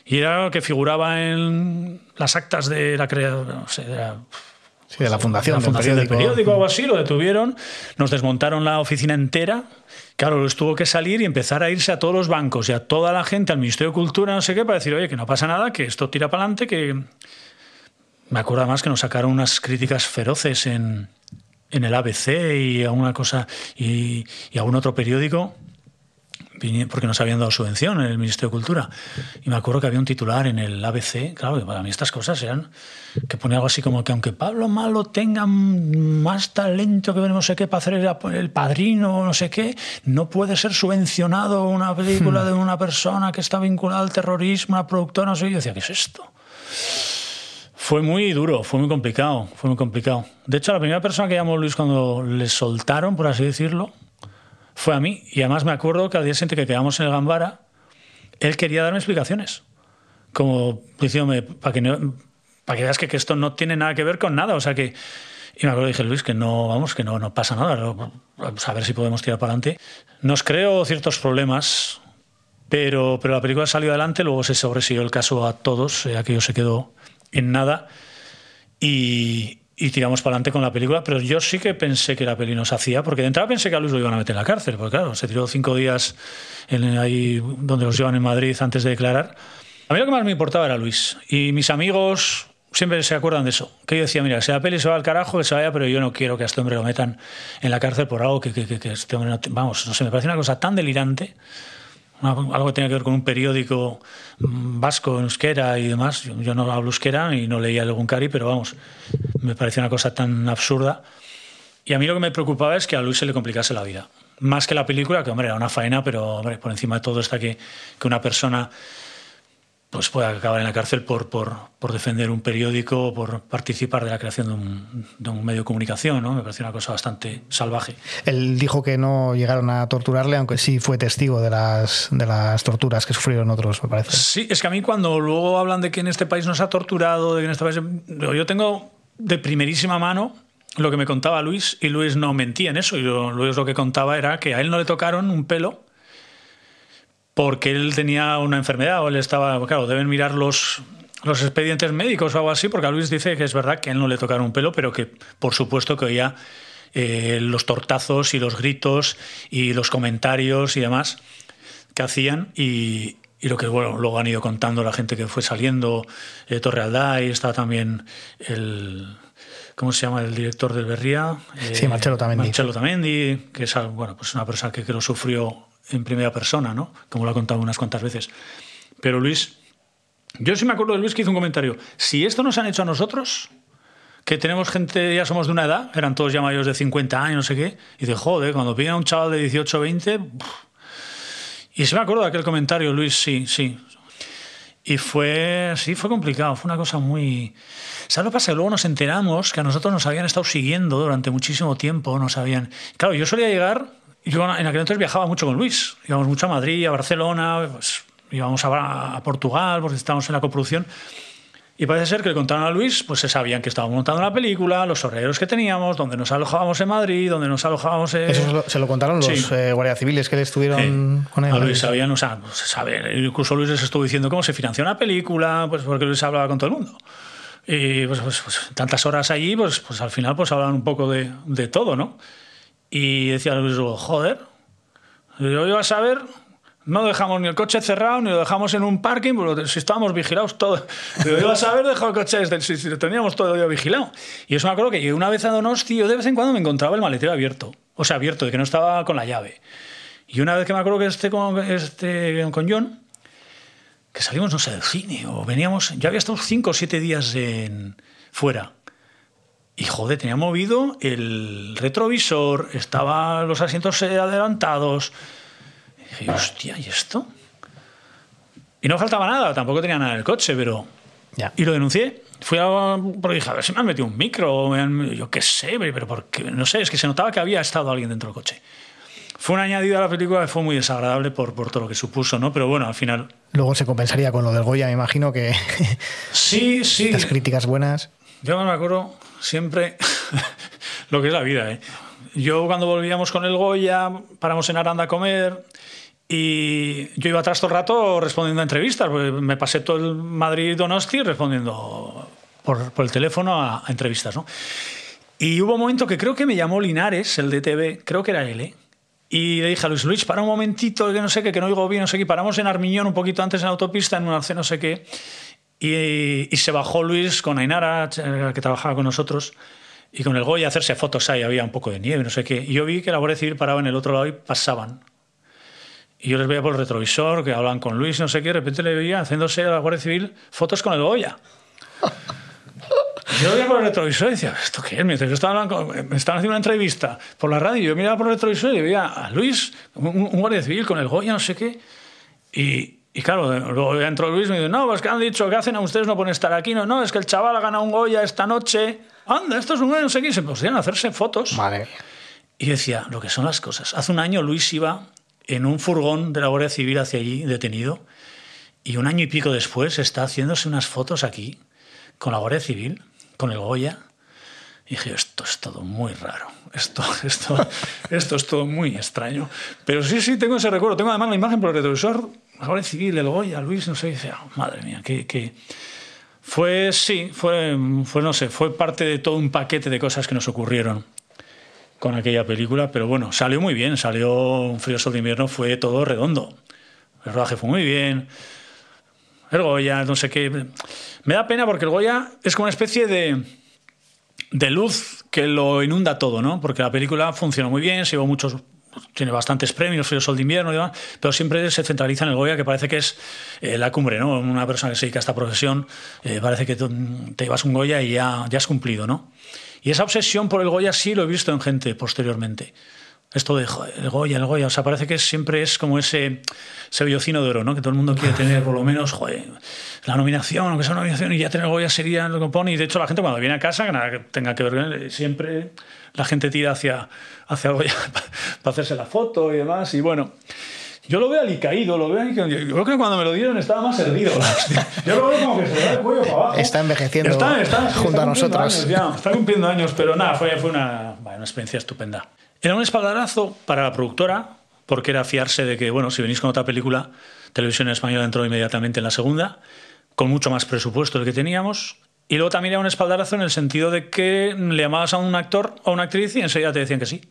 Y era lo que figuraba en las actas de la creación, no sé, de la Sí, de la fundación, la fundación del periódico. o algo así, lo detuvieron, nos desmontaron la oficina entera. Claro, tuvo que salir y empezar a irse a todos los bancos y a toda la gente, al Ministerio de Cultura, no sé qué, para decir, oye, que no pasa nada, que esto tira para adelante, que... Me acuerdo además que nos sacaron unas críticas feroces en, en el ABC y alguna cosa y, y algún otro periódico porque nos habían dado subvención en el Ministerio de Cultura. Y me acuerdo que había un titular en el ABC, claro, para mí estas cosas eran, que ponía algo así como que aunque Pablo Malo tenga más talento que no sé qué para hacer el padrino o no sé qué, no puede ser subvencionado una película hmm. de una persona que está vinculada al terrorismo, una productora, no sé qué. Yo decía, ¿qué es esto? Fue muy duro, fue muy complicado, fue muy complicado. De hecho, la primera persona que llamó Luis cuando le soltaron, por así decirlo, fue a mí. Y además me acuerdo que al día siguiente que quedamos en el Gambara, él quería darme explicaciones. Como diciéndome, para que, para que veas que, esto no tiene nada que ver con nada. O sea que. Y me acuerdo dije, Luis, que no, vamos, que no, no pasa nada. A ver si podemos tirar para adelante. Nos creó ciertos problemas, pero, pero la película salió adelante, luego se sobresiguió el caso a todos, eh, aquello se quedó en nada. Y, y tiramos para adelante con la película, pero yo sí que pensé que la peli nos hacía, porque de entrada pensé que a Luis lo iban a meter en la cárcel, porque claro, se tiró cinco días ahí donde los llevan en Madrid antes de declarar. A mí lo que más me importaba era Luis, y mis amigos siempre se acuerdan de eso, que yo decía, mira, si la peli se va al carajo, que se vaya, pero yo no quiero que a este hombre lo metan en la cárcel por algo que, que, que este hombre no... Vamos, no sé, me parece una cosa tan delirante algo que tenga que ver con un periódico vasco en euskera y demás. Yo, no hablo euskera y no leía el Guncari, pero vamos, me parecía una cosa tan absurda. Y a mí lo que me preocupaba es que a Luis se le complicase la vida. Más que la película, que hombre, era una faena, pero hombre, por encima de todo está que, que una persona pues puede acabar en la cárcel por, por, por defender un periódico o por participar de la creación de un, de un, medio de comunicación, ¿no? Me parece una cosa bastante salvaje. Él dijo que no llegaron a torturarle, aunque sí fue testigo de las, de las torturas que sufrieron otros, me parece. Sí, es que a mí cuando luego hablan de que en este país nos ha torturado, de que en este país... Yo tengo de primerísima mano lo que me contaba Luis, y Luis no mentía en eso, y Luis lo que contaba era que a él no le tocaron un pelo porque él tenía una enfermedad o él estaba, claro, deben mirar los, los expedientes médicos o algo así, porque a Luis dice que es verdad que él no le tocaron un pelo, pero que por supuesto que oía eh, los tortazos y los gritos y los comentarios y demás que hacían y, y lo que bueno, luego han ido contando la gente que fue saliendo, eh, Torre Alday, está también el... ¿Cómo se llama el director del Berría? sí, Marcelo Tamendi. Marcelo Tamendi, que es bueno, pues una persona que, que lo sufrió en primera persona, ¿no? Como lo ha contado unas cuantas veces. Pero Luis, yo sí me acuerdo de Luis que hizo un comentario. Si esto nos han hecho a nosotros, que tenemos gente, ya somos de una edad, eran todos ya mayores de 50 años, no sé qué, y de joder, cuando piden a un chaval de 18 o 20. Y se me acuerdo de aquel comentario, Luis, sí, sí. Y fue, sí, fue complicado, fue una cosa muy... ¿Sabes lo que pasa? Luego nos enteramos que a nosotros nos habían estado siguiendo durante muchísimo tiempo, nos habían... Claro, yo solía llegar yo en aquel entonces viajaba mucho con Luis. Íbamos mucho a Madrid, a Barcelona, pues, íbamos a, a, Portugal porque estábamos en la coproducción. Y parece ser que le contaron a Luis, pues se sabían que estábamos montando la película, los horarios que teníamos, dónde nos alojábamos en Madrid, dónde nos alojábamos en... Eso se lo, se lo contaron los sí. eh, guardias civiles que le estuvieron sí. con él. A Luis sabían, o sea, pues, saber, incluso Luis les estuvo diciendo cómo se financió una película, pues porque Luis hablaba con todo el mundo. Y pues, pues, pues tantas horas allí, pues, pues al final pues hablaban un poco de, de todo, ¿no? Y decía Luis, joder, yo iba a saber, no dejamos ni el coche cerrado, ni lo dejamos en un parking, porque si estábamos vigilados todo. Yo iba a saber, dejado el coche, desde, si, si lo teníamos todo el día vigilado. Y eso me acuerdo que una vez a Donosti, yo de vez en cuando me encontraba el maletero abierto. O sea, abierto, de que no estaba con la llave. Y una vez que me acuerdo que este con, este, con John, que salimos, no sé, del cine, o veníamos, yo había estado cinco o siete días en, fuera. Y joder, tenía movido el retrovisor, estaban los asientos adelantados. Y dije, hostia, ¿y esto? Y no faltaba nada, tampoco tenía nada en el coche, pero. Ya. Y lo denuncié. Fui a. Porque dije, a ver si me han metido un micro, me han, yo qué sé, pero porque. No sé, es que se notaba que había estado alguien dentro del coche. Fue un añadido a la película que fue muy desagradable por, por todo lo que supuso, ¿no? Pero bueno, al final. Luego se compensaría con lo del Goya, me imagino que. sí, sí. Las críticas buenas. Yo me acuerdo siempre lo que es la vida. ¿eh? Yo cuando volvíamos con el Goya, paramos en Aranda a comer y yo iba atrás todo el rato respondiendo a entrevistas. Me pasé todo el Madrid Donosti respondiendo por, el teléfono a, a, entrevistas. ¿no? Y hubo un momento que creo que me llamó Linares, el de TV, creo que era él, ¿eh? Y le dije a Luis, Luis, para un momentito, que no sé qué, que no oigo bien, no sé qué. Paramos en Armiñón un poquito antes en la autopista, en un arce no sé qué. Y, y, se bajó Luis con Ainara, que trabajaba con nosotros, y con el Goya a hacerse fotos ahí. Había un poco de nieve, no sé qué. Y yo vi que la Guardia Civil paraba en el otro lado y pasaban. Y yo les veía por el retrovisor, que hablaban con Luis, no sé qué. De repente le veía haciéndose a la Guardia Civil fotos con el Goya. Yo veía por el retrovisor y decía, ¿esto qué es? Mientras yo estaba hablando, me estaban haciendo una entrevista por la radio, yo miraba por el retrovisor y veía a Luis, un, un guardia civil con el Goya, no sé qué. Y, y claro, luego entró Luis y me dice, no, pues que han dicho que hacen a ustedes no pueden estar aquí. No, no, es que el chaval ha ganado un Goya esta noche. Anda, esto es un Goya, no sé qué. Y se pusieron a hacerse fotos. Vale. Y decía, lo que son las cosas. Hace un año Luis iba en un furgón de la Guardia Civil hacia allí, detenido. Y un año y pico después está haciéndose unas fotos aquí, con la Guardia Civil, con el Goya. Y dije, esto es todo muy raro. Esto, esto, esto es todo muy extraño. Pero sí, sí, tengo ese recuerdo. Tengo además la imagen por el retrovisor, la Guardia Civil, el Goya, Luis, no sé. Dice, oh, madre mía, que, que... Fue, sí, fue, fue, no sé, fue parte de todo un paquete de cosas que nos ocurrieron con aquella película. Pero bueno, salió muy bien. Salió Un frío sol de invierno, fue todo redondo. El rodaje fue muy bien. El Goya, no sé qué. Me da pena porque el Goya es como una especie de de luz que lo inunda todo, ¿no? Porque la película funcionó muy bien, se llevó muchos tiene bastantes premios, Frío Sol de Invierno pero siempre se centraliza en el Goya, que parece que es eh, la cumbre, ¿no? Una persona que se dedica a esta profesión, eh, parece que te llevas un Goya y ya, ya has cumplido, ¿no? Y esa obsesión por el Goya sí lo he visto en gente posteriormente. Esto de el Goya, el Goya. O sea, parece que siempre es como ese, ese de oro, ¿no? Que todo el mundo quiere tener por lo menos, la nominación, aunque sea una nominación, y ya tener Goya sería lo que pone. Y de hecho, la gente cuando viene a casa, que nada tenga que ver siempre la gente tira hacia, hacia Goya para hacerse la foto y demás. Y bueno. Yo lo veo alicaído, lo veo alicaído. Yo creo que cuando me lo dieron estaba más hervido. Yo lo veo como que se da el cuello para abajo. Está envejeciendo Está, está, junto está a nosotros. años ya, está cumpliendo años, pero nada, fue, fue una, una experiencia estupenda. Era un espaldarazo para la productora, porque era fiarse de que, bueno, si venís con otra película, Televisión Española entró inmediatamente en la segunda, con mucho más presupuesto del que teníamos. Y luego también era un espaldarazo en el sentido de que le llamabas a un actor o a una actriz y enseguida te decían que sí.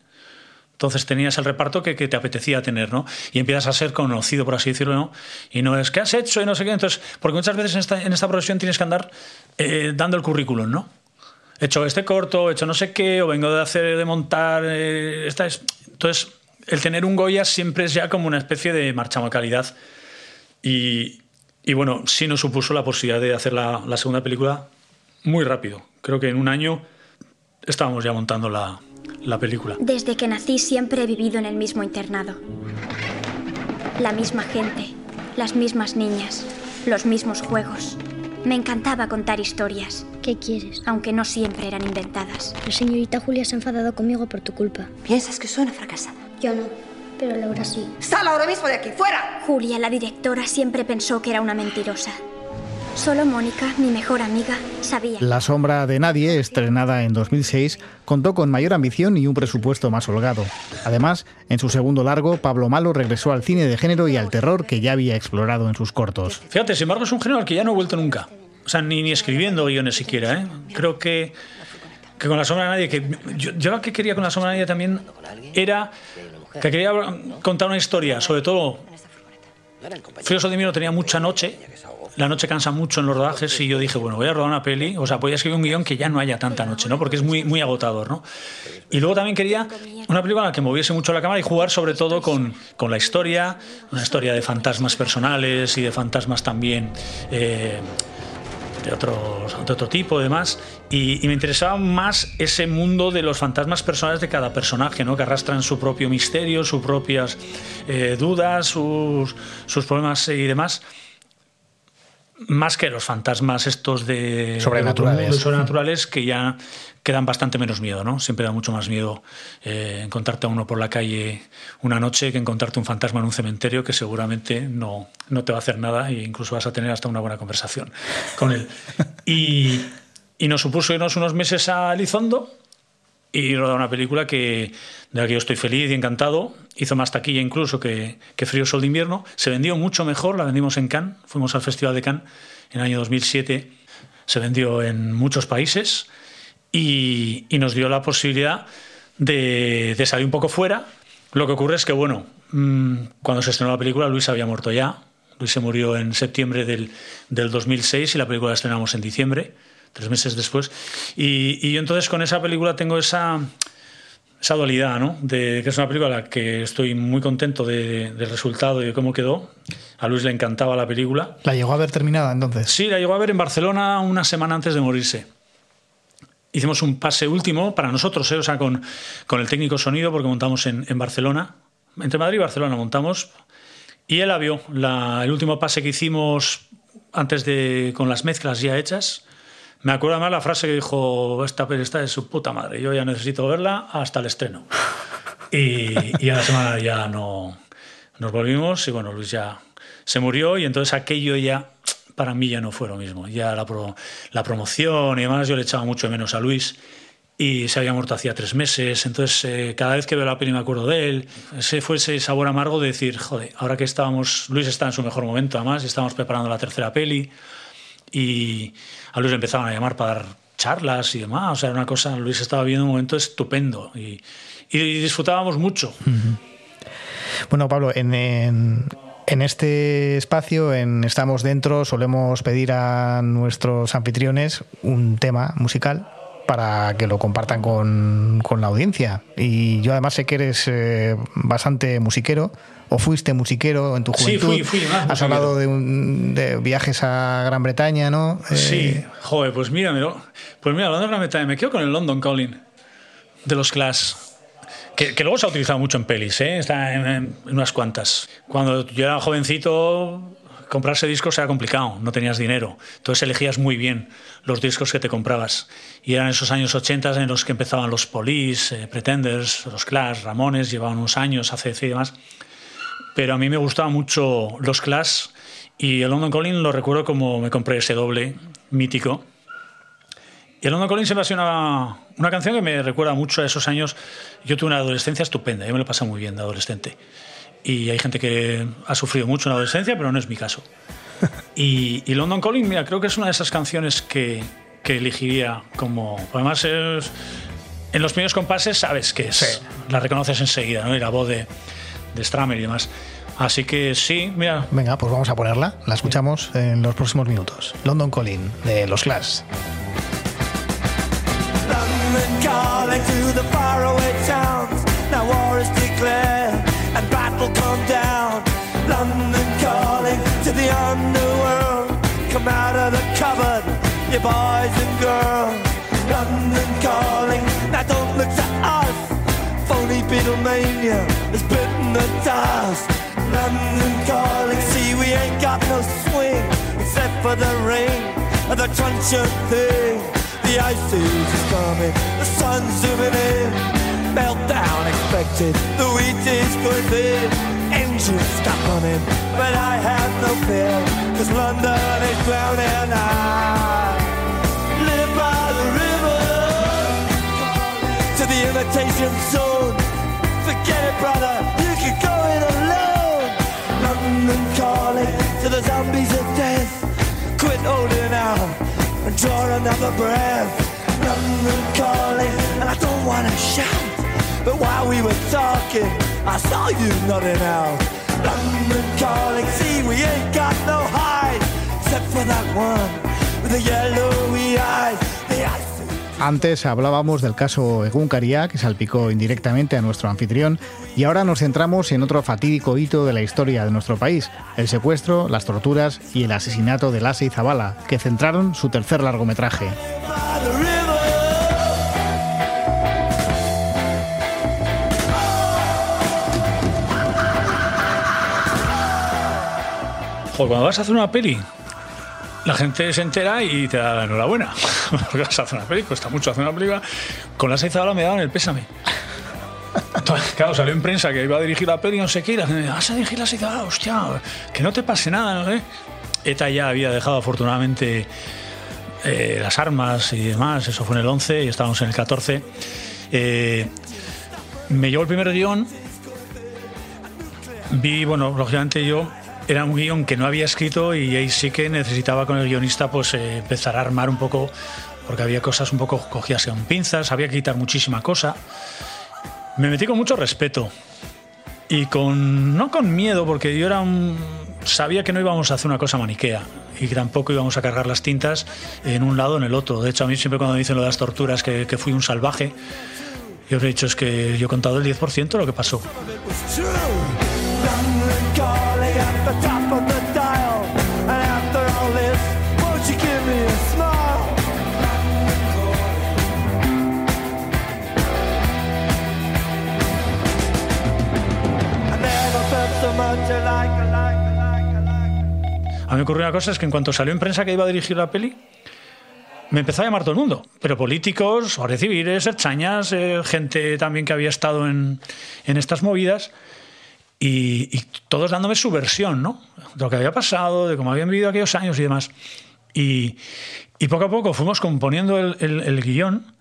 Entonces tenías el reparto que, que, te apetecía tener, ¿no? Y empiezas a ser conocido, por así decirlo, ¿no? Y no es, ¿qué has hecho? Y no sé qué. Entonces, porque muchas veces en esta, en esta profesión tienes que andar eh, dando el currículum, ¿no? He hecho este corto, he hecho no sé qué, o vengo de hacer, de montar. Eh, esta es... Entonces, el tener un Goya siempre es ya como una especie de marchamo calidad. Y, y bueno, sí nos supuso la posibilidad de hacer la, la segunda película muy rápido. Creo que en un año estábamos ya montando la, la película. Desde que nací siempre he vivido en el mismo internado. La misma gente, las mismas niñas, los mismos juegos. Me encantaba contar historias. ¿Qué quieres? Aunque no siempre eran inventadas. La señorita Julia se ha enfadado conmigo por tu culpa. ¿Piensas que soy una fracasada? Yo no, pero Laura sí. ¡Sal ahora mismo de aquí! ¡Fuera! Julia, la directora, siempre pensó que era una mentirosa. Solo Mónica, mi mejor amiga, sabía. La sombra de nadie, estrenada en 2006, contó con mayor ambición y un presupuesto más holgado. Además, en su segundo largo, Pablo Malo regresó al cine de género y al terror que ya había explorado en sus cortos. Fíjate, sin embargo, es un género al que ya no he vuelto nunca. O sea, ni, ni escribiendo guiones siquiera. ¿eh? Creo que, que con La sombra de nadie, que yo, yo lo que quería con La sombra de nadie también era que quería contar una historia, sobre todo Frío de Invierno tenía mucha noche, la noche cansa mucho en los rodajes y yo dije, bueno, voy a rodar una peli, o sea, voy a escribir un guion que ya no haya tanta noche, ¿no? Porque es muy, muy agotador, ¿no? Y luego también quería una película que moviese mucho la cámara y jugar sobre todo con, con la historia, una historia de fantasmas personales y de fantasmas también... Eh, de, otros, otro tipo y demás. Y, y, me interesaba más ese mundo de los fantasmas personales de cada personaje, ¿no? que arrastran su propio misterio, sus propias eh, dudas, sus, sus problemas y demás. Más que los fantasmas estos de sobrenaturales, de sobrenaturales que ya quedan bastante menos miedo, ¿no? Siempre da mucho más miedo eh, encontrarte a uno por la calle una noche que encontrarte un fantasma en un cementerio que seguramente no, no te va a hacer nada e incluso vas a tener hasta una buena conversación con él. Y, y nos supuso irnos unos meses a Elizondo y rodar una película que, de la que yo estoy feliz y encantado. Hizo más taquilla incluso que, que Frío Sol de Invierno. Se vendió mucho mejor, la vendimos en Cannes, fuimos al Festival de Cannes en el año 2007. Se vendió en muchos países y, nos dio la posibilidad de, salir un poco fuera. Lo que ocurre es que, bueno, mmm, cuando se estrenó la película, Luis había muerto ya. Luis se murió en septiembre del, del 2006 y la película la estrenamos en diciembre tres meses después. Y, y, yo entonces con esa película tengo esa, esa dualidad, ¿no? De que es una película a la que estoy muy contento de, del resultado y de cómo quedó. A Luis le encantaba la película. ¿La llegó a ver terminada entonces? Sí, la llegó a ver en Barcelona una semana antes de morirse. Hicimos un pase último para nosotros, ¿eh? o sea, con, con el técnico sonido, porque montamos en, en Barcelona. Entre Madrid y Barcelona montamos. Y él la vio. La, el último pase que hicimos antes de con las mezclas ya hechas me acuerdo más la frase que dijo, esta peli está de su puta madre, yo ya necesito verla hasta el estreno. Y, y a la semana ya no nos volvimos y bueno, Luis ya se murió y entonces aquello ya para mí ya no fue lo mismo. Ya la, pro, la promoción y demás, yo le echaba mucho menos a Luis y se había muerto hacía tres meses. Entonces, eh, cada vez que veo la peli me acuerdo de él. Ese fue ese sabor amargo de decir, joder, ahora que estábamos, Luis está en su mejor momento además, y estábamos preparando la tercera peli y a Luis le empezaban a llamar para dar charlas y demás. O sea, era una cosa, Luis estaba viendo un momento estupendo y, disfrutábamos mucho. Bueno, Pablo, en, en, este espacio, en Estamos Dentro, solemos pedir a nuestros anfitriones un tema musical para que lo compartan con, con la audiencia. Y yo además sé que eres eh, bastante musiquero o fuiste musiquero en tu juventud. Sí, fui, fui más Has hablado de, un, de, viajes a Gran Bretaña, ¿no? Eh... Sí, joder, pues mira, pues mira, hablando de Gran Bretaña, me quedo con el London Calling de los Clash. Que, que luego se ha utilizado mucho en pelis, ¿eh? está en, en unas cuantas. Cuando yo era jovencito, comprarse discos era complicado, no tenías dinero. Entonces elegías muy bien los discos que te comprabas. Y eran esos años 80 en los que empezaban los Police, eh, Pretenders, los Clash, Ramones, llevaban unos años, ACC y demás. Pero a mí me gustaban mucho los Clash y el London Calling lo recuerdo como me compré ese doble mítico. Y el London Calling siempre ha sido una, una canción que me recuerda mucho a esos años. Yo tuve una adolescencia estupenda, yo me lo pasé muy bien de adolescente. Y hay gente que ha sufrido mucho en la adolescencia, pero no es mi caso. Y, y London Calling, mira, creo que es una de esas canciones que, que elegiría como. Además, es, en los primeros compases sabes que es. La reconoces enseguida, ¿no? Y la voz de, de Stramer y demás. Así que sí, mira. Venga, pues vamos a ponerla. La escuchamos en los próximos minutos. London Calling, de los Clash. London calling to the faraway towns. Now war is declared and battle come down. London calling to the underworld. Come out of the cupboard, you boys and girls. London calling, now don't look to us. Phony Beatlemania dust. London calling, see we ain't got no swing except for the rain and the truncheon thing. The ice is coming, the sun's zooming in. Meltdown expected, the wheat is going thin. Engines stop running, but I have no fear, cause London is drowning. And I live by the river to the imitation zone. Forget it, brother, London calling to the zombies of death. Quit holding out and draw another breath. London calling, and I don't wanna shout. But while we were talking, I saw you nodding out. London calling, see we ain't got no hide, except for that one with the yellowy eyes. The ice Antes hablábamos del caso Egun Caria, que salpicó indirectamente a nuestro anfitrión, y ahora nos centramos en otro fatídico hito de la historia de nuestro país, el secuestro, las torturas y el asesinato de Lassa y Zabala, que centraron su tercer largometraje. cuando vas a hacer una peli, la gente se entera y te da la enhorabuena. Porque vas a hacer una peli, cuesta mucho hacer una película. Con la Zabala me daban el pésame. Claro, salió en prensa que iba a dirigir la peli, no sé qué, y la gente, vas a dirigir la Zabala, hostia, que no te pase nada, ¿no? sé. ETA ya había dejado afortunadamente eh, las armas y demás, eso fue en el 11 y estábamos en el 14. Eh, me llegó el primer guion, vi, bueno, lógicamente yo era un guion que no había escrito y ahí sí que necesitaba con el guionista pues eh, empezar a armar un poco, porque había cosas un poco cogidas con pinzas, había que quitar muchísima cosa. Me metí con mucho respeto y con no con miedo, porque yo era un sabía que no íbamos a hacer una cosa maniquea y que tampoco íbamos a cargar las tintas en un lado o en el otro. De hecho, a mí siempre cuando me dicen lo de las torturas que, que fui un salvaje, yo he dicho es que yo he contado el 10% de lo que pasó. A mí me ocurrió una cosa, es que en cuanto salió en prensa que iba a dirigir la peli, me empezó a llamar todo el mundo, pero políticos, guardias civiles, herchañas, eh, gente también que había estado en, en estas movidas, y, y todos dándome su versión, ¿no? De lo que había pasado, de cómo habían vivido aquellos años y demás. Y, y poco a poco fuimos componiendo el, el- el guion,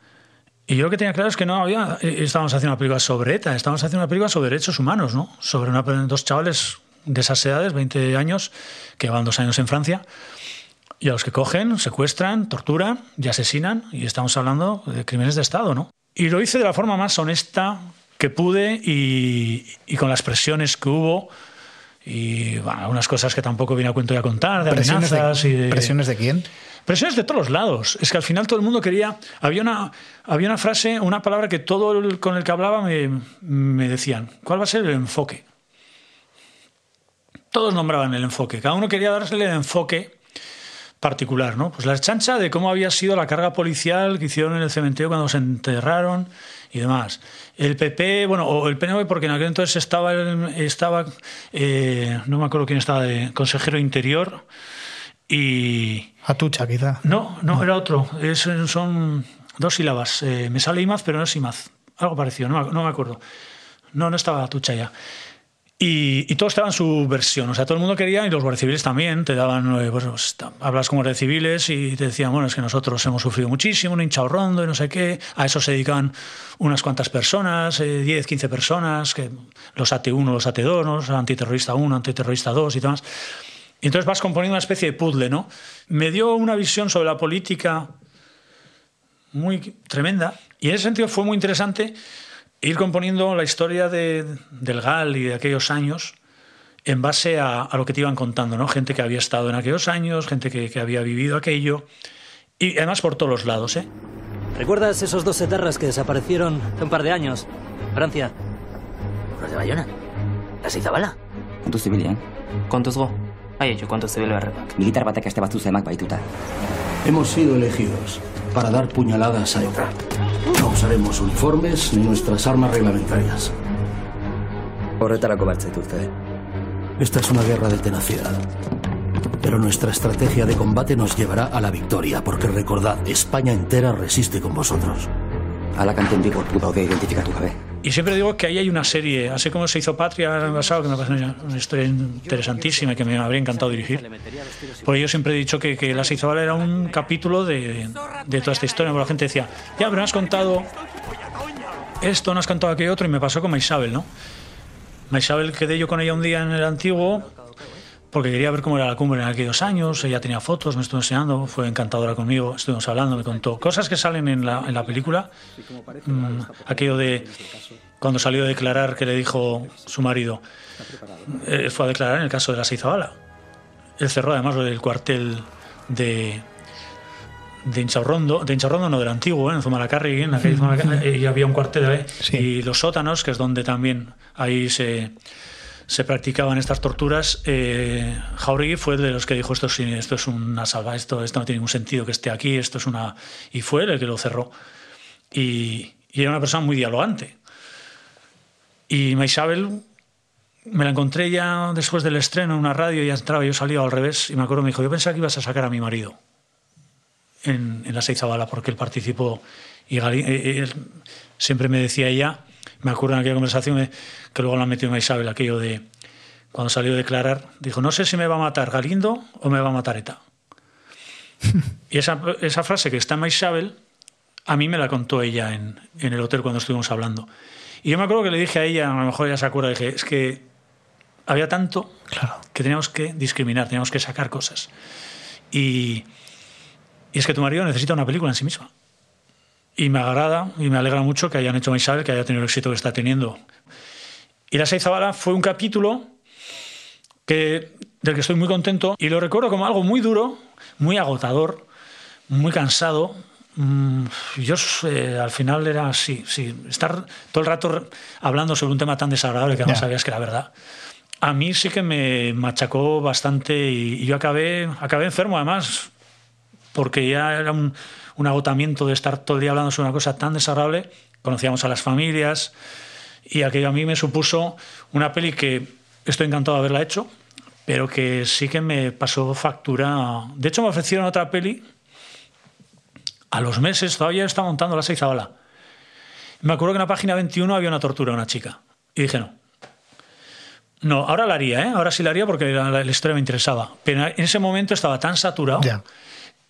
y yo lo que tenía claro es que no había. eh, Estábamos haciendo una película sobre ETA, estábamos haciendo una película sobre derechos humanos, ¿no? Sobre una, dos chavales de esas edades, 20 años, que llevan dos años en Francia, y a los que cogen, secuestran, torturan y asesinan, y estamos hablando de crímenes de Estado, ¿no? Y lo hice de la forma más honesta que pude y, y con las presiones que hubo. Y bueno, algunas cosas que tampoco viene a cuento ya contar, de ¿Presiones de, amenazas y de, ¿Presiones de quién? Presiones de todos los lados. Es que al final todo el mundo quería. Había una, había una frase, una palabra que todo el, con el que hablaba me, me decían: ¿cuál va a ser el enfoque? Todos nombraban el enfoque. Cada uno quería dársele el enfoque particular, ¿no? Pues la chancha de cómo había sido la carga policial que hicieron en el cementerio cuando se enterraron y demás. El PP, bueno, o el PNV, porque en aquel entonces estaba, estaba eh, no me acuerdo quién estaba de consejero interior y... Atucha, quizá. No, no, era otro. Es, son dos sílabas. Eh, me sale Imaz, pero no es Imaz. Algo parecido, no, no me acuerdo. No, no estaba Atucha ya. Y, y, todo estaba en su versión. O sea, todo el mundo quería, y los guardias civiles también, te daban, eh, pues, pues hablas con guardias civiles y te decían, bueno, es que nosotros hemos sufrido muchísimo, un hinchado rondo y no sé qué. A eso se dedican unas cuantas personas, 10, eh, 15 personas, que los AT1, los AT2, los antiterrorista 1, antiterrorista 2 y demás. Y entonces vas componiendo una especie de puzzle, ¿no? Me dio una visión sobre la política muy tremenda y en ese sentido fue muy interesante ir componiendo la historia de, del GAL y de aquellos años en base a, lo que te iban contando, ¿no? Gente que había estado en aquellos años, gente que, que había vivido aquello, y además por todos los lados, ¿eh? ¿Recuerdas esos dos etarras que desaparecieron hace un par de años? Francia. Los de Bayona. ¿Las Izabala? Kontu zibilean. Kontuz go. Bai, etxo, kontu zibil beharrekoak. Militar batek este batzu zemak baituta. Hemos sido elegidos para dar puñaladas a ETA. No usaremos uniformes ni nuestras armas reglamentarias. Horretarako bertzaituzte, eh? Esta es una guerra de tenacidad. Pero nuestra estrategia de combate nos llevará a la victoria, porque recordad, España entera resiste con vosotros. A la canten pudo de identificatu gabe. Y siempre digo que ahí hay una serie, así como se hizo Patria el año pasado, que me parece una, historia interesantísima que me habría encantado dirigir. Porque yo siempre he dicho que, que La Seizabal era un capítulo de, toda esta historia. Porque la gente decía, ya, pero no has contado esto, no has contado aquello otro, y me pasó con Maisabel, ¿no? Maisabel quedé yo con ella un día en el antiguo porque quería ver cómo era la cumbre en aquellos años. Ella tenía fotos, me estuvo enseñando, fue encantadora conmigo, estuvimos hablando, me contó cosas que salen en la, en la película. Mm, aquello de cuando salió a declarar que le dijo su marido, eh, fue a declarar en el caso de la Seizabala. Él cerró además del cuartel de, de Incharrondo, de Incharrondo no del antiguo, ¿eh? en Zumalacárregui, en aquel Zumalacárregui, y había un cuartel ¿eh? Sí. y los sótanos, que es donde también ahí se, se practicaban estas torturas. Eh, Jauregui fue de los que dijo esto, esto es una salva, esto, no tiene ningún sentido que esté aquí, esto es una... Y fue el que lo cerró. Y, era una persona muy dialogante. Y Maisabel me la encontré ya después del estreno en una radio, ya entraba, yo salía al revés, y me acuerdo, me dijo, yo pensaba que ibas a sacar a mi marido en, en la Seizabala, porque él participó, y eh, siempre me decía ella, me acuerdo en aquella conversación eh, que luego la metió Maisabel, aquello de, cuando salió a declarar, dijo, no sé si me va a matar Galindo o me va a matar ETA. y esa, esa frase que está en Maisabel, a mí me la contó ella en, en el hotel cuando estuvimos hablando. Y yo me acuerdo que le dije a ella, a lo mejor ella se acuerda, dije, es que había tanto claro. que teníamos que discriminar, teníamos que sacar cosas. Y, y, es que tu marido necesita una película en sí misma. Y me agrada y me alegra mucho que hayan hecho a Isabel, que haya tenido el éxito que está teniendo. Y La Seizabala fue un capítulo que, del que estoy muy contento y lo recuerdo como algo muy duro, muy agotador, muy cansado, yo eh, al final era así, sí, estar todo el rato hablando sobre un tema tan desagradable que no yeah. sabías que era verdad. A mí sí que me machacó bastante y, y yo acabé, acabé enfermo además, porque ya era un, un, agotamiento de estar todo el día hablando sobre una cosa tan desagradable. Conocíamos a las familias y aquello a mí me supuso una peli que estoy encantado de haberla hecho, pero que sí que me pasó factura. De hecho, me ofrecieron otra peli a los meses todavía está montando la Seizabala. Me acuerdo que en la página 21 había una tortura a una chica. Y dije, no. No, ahora la haría, ¿eh? Ahora sí la haría porque la, la, la historia me interesaba. Pero en ese momento estaba tan saturado yeah.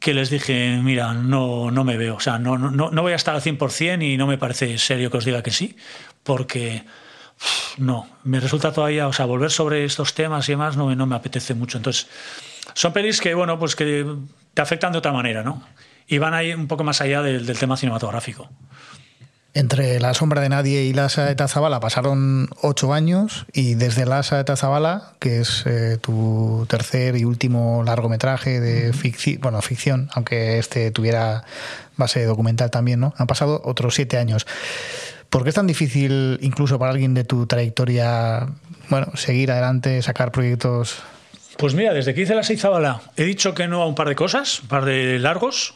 Que les dije, mira, no, no me veo. O sea, no, no, no voy a estar al 100% y no me parece serio que os diga que sí. Porque no, me resulta todavía, o sea, volver sobre estos temas y demás no, no me apetece mucho. Entonces, son pelis que, bueno, pues que te afectan de otra manera, ¿no? y van ahí un poco más allá del, del, tema cinematográfico. Entre La sombra de nadie y La asa de Tazabala pasaron ocho años y desde La asa de Tazabala, que es eh, tu tercer y último largometraje de ficción, bueno, ficción, aunque este tuviera base documental también, ¿no? Han pasado otros siete años. ¿Por qué es tan difícil, incluso para alguien de tu trayectoria, bueno, seguir adelante, sacar proyectos pues mira, desde que hice la Seizabala he dicho que no a un par de cosas, un par de largos,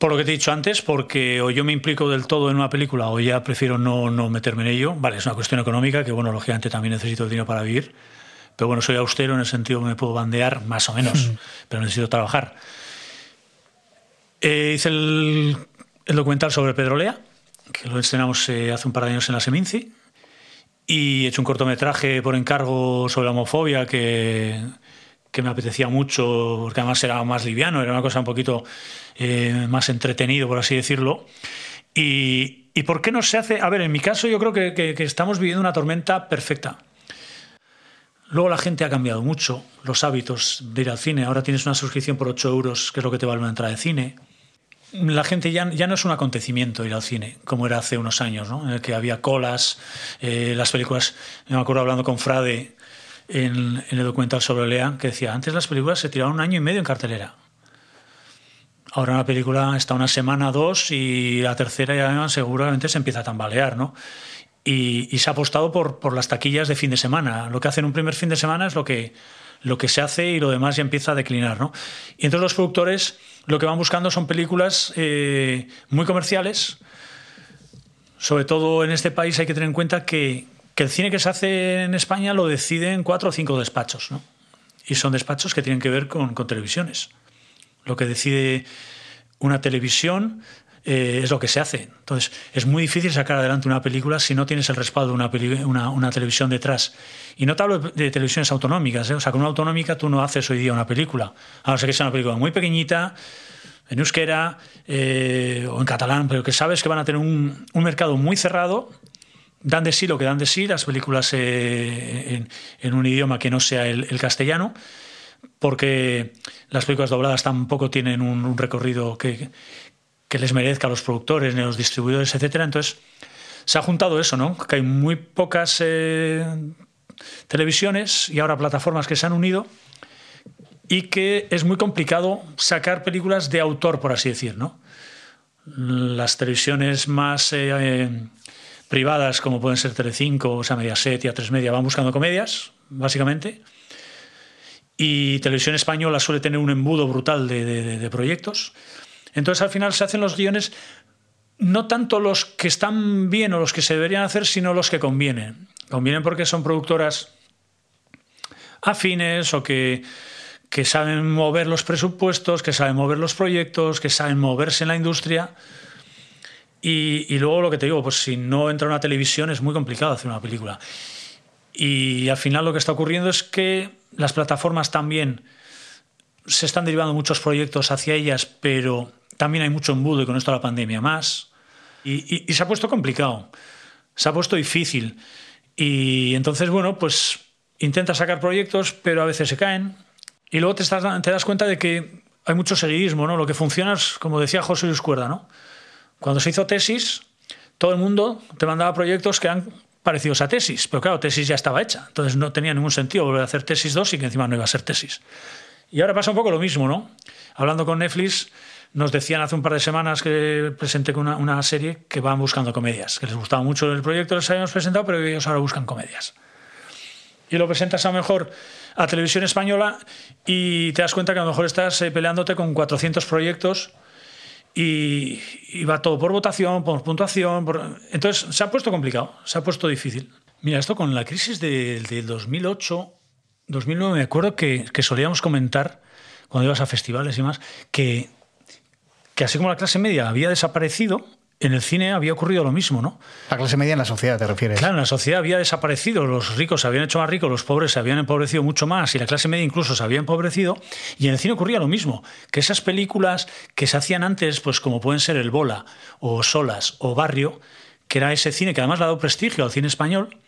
Por lo que te he dicho antes, porque o yo me implico del todo en una película o ya prefiero no, no meterme en ello. Vale, es una cuestión económica que, bueno, lógicamente también necesito el dinero para vivir. Pero bueno, soy austero en el sentido que me puedo bandear más o menos, pero necesito trabajar. Eh, hice el, el documental sobre Pedrolea, que lo estrenamos eh, hace un par de años en la Seminci. Y he hecho un cortometraje por encargo sobre la homofobia que, que me apetecía mucho, porque además era más liviano, era una cosa un poquito eh, más entretenido, por así decirlo. Y, y, por qué no se hace? A ver, en mi caso yo creo que, que, estamos viviendo una tormenta perfecta. Luego la gente ha cambiado mucho, los hábitos de ir al cine. Ahora tienes una suscripción por 8 euros, que es lo que te vale una entrada de cine la gente ya, ya, no es un acontecimiento ir al cine, como era hace unos años, ¿no? en el que había colas, eh, las películas, me acuerdo hablando con Frade en, en, el documental sobre Lea, que decía, antes las películas se tiraban un año y medio en cartelera. Ahora una película está una semana, dos, y la tercera ya seguramente se empieza a tambalear, ¿no? Y, y se ha apostado por, por las taquillas de fin de semana. Lo que hacen un primer fin de semana es lo que, lo que se hace y lo demás ya empieza a declinar, ¿no? Y entonces los productores lo que van buscando son películas eh, muy comerciales. Sobre todo en este país hay que tener en cuenta que, que, el cine que se hace en España lo deciden cuatro o cinco despachos, ¿no? Y son despachos que tienen que ver con, televisiones. Lo que decide una televisión eh, es lo que se hace. Entonces, es muy difícil sacar adelante una película si no tienes el respaldo de una, una, una televisión detrás. Y no te hablo de televisiones autonómicas, ¿eh? o sea, con una autonómica tú no haces hoy día una película. A no ser que sea una película muy pequeñita, en euskera eh, o en catalán, pero que sabes que van a tener un, mercado muy cerrado. Dan de sí lo que dan de sí las películas eh, en, un idioma que no sea el, el, castellano, porque las películas dobladas tampoco tienen un, recorrido que, que les merezca a los productores, ni a los distribuidores, etcétera. Entonces, se ha juntado eso, ¿no? Que hay muy pocas eh, televisiones y ahora plataformas que se han unido y que es muy complicado sacar películas de autor, por así decir, ¿no? Las televisiones más eh, privadas, como pueden ser Telecinco, o sea, Mediaset y A3 Media, van buscando comedias, básicamente. Y Televisión Española suele tener un embudo brutal de, de, proyectos. Entonces al final se hacen los guiones no tanto los que están bien o los que se deberían hacer, sino los que convienen. Convienen porque son productoras afines o que, que saben mover los presupuestos, que saben mover los proyectos, que saben moverse en la industria. Y, luego lo que te digo, pues si no entra una televisión es muy complicado hacer una película. Y al final lo que está ocurriendo es que las plataformas también se están derivando muchos proyectos hacia ellas, pero también hay mucho embudo y con esto la pandemia más. Y, se ha puesto complicado, se ha puesto difícil. Y entonces, bueno, pues intenta sacar proyectos, pero a veces se caen. Y luego te, te das cuenta de que hay mucho seguidismo, ¿no? Lo que funciona es, como decía José Luis Cuerda, ¿no? Cuando se hizo tesis, todo el mundo te mandaba proyectos que eran parecidos a tesis, pero claro, tesis ya estaba hecha, entonces no tenía ningún sentido volver a hacer tesis 2 y que encima no iba a ser tesis. Y ahora pasa un poco lo mismo, ¿no? Hablando con Netflix, nos decían hace un par de semanas que presenté una, una serie que van buscando comedias, que les gustaba mucho el proyecto, les habíamos presentado, pero ellos ahora buscan comedias. Y lo presentas a lo mejor a televisión española y te das cuenta que a lo mejor estás eh, peleándote con 400 proyectos y, y, va todo por votación, por puntuación. Por... Entonces se ha puesto complicado, se ha puesto difícil. Mira, esto con la crisis del de 2008, 2009, me acuerdo que, que solíamos comentar cuando ibas a festivales y más, que que así como la clase media había desaparecido, en el cine había ocurrido lo mismo, ¿no? La clase media en la sociedad, ¿te refieres? Claro, en la sociedad había desaparecido, los ricos se habían hecho más ricos, los pobres se habían empobrecido mucho más y la clase media incluso se había empobrecido. Y en el cine ocurría lo mismo, que esas películas que se hacían antes, pues como pueden ser El Bola o Solas o Barrio, que era ese cine que además le ha dado prestigio al cine español,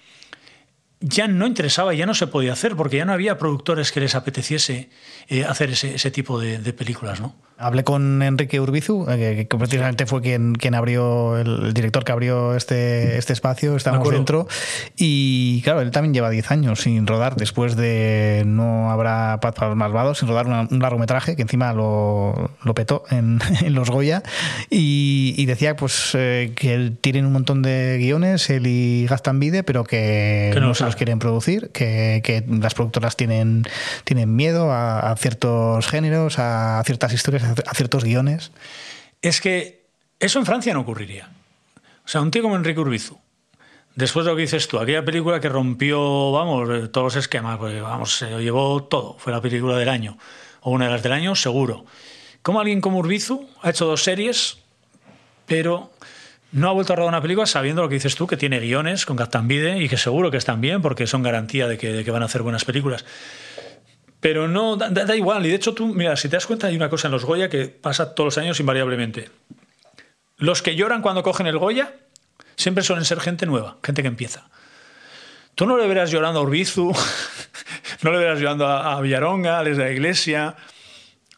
ya no interesaba, ya no se podía hacer, porque ya no había productores que les apeteciese eh, hacer ese, ese tipo de, de películas, ¿no? Hablé con Enrique Urbizu, que, que precisamente fue quien, quien abrió, el, el, director que abrió este, este espacio, estamos dentro. Y claro, él también lleva 10 años sin rodar, después de No habrá paz para los malvados, sin rodar una, un largometraje que encima lo, lo petó en, en, los Goya. Y, y decía pues eh, que él tienen un montón de guiones, él y Gastan Vide, pero que, que no, no se quieren producir, que, las productoras tienen, tienen miedo a, a ciertos géneros, a ciertas historias, a ciertos guiones. es que eso en Francia no ocurriría. O sea, un tío como Enrique Urbizu, después de lo que dices tú, aquella película que rompió, vamos, eh, todos los esquemas, porque, vamos, se lo llevó todo, fue la película del año, o una de las del año, seguro. ¿Cómo alguien como Urbizu ha hecho dos series, pero no ha vuelto a rodar una película sabiendo lo que dices tú, que tiene guiones con Captain y que seguro que están bien porque son garantía de que, van a hacer buenas películas. Pero no, da, da, igual. Y de hecho, tú, mira, si te das cuenta, hay una cosa en los Goya que pasa todos los años invariablemente. Los que lloran cuando cogen el Goya siempre suelen ser gente nueva, gente que empieza. Tú no le verás llorando a Urbizu, no le verás llorando a, Villaronga, a la Iglesia,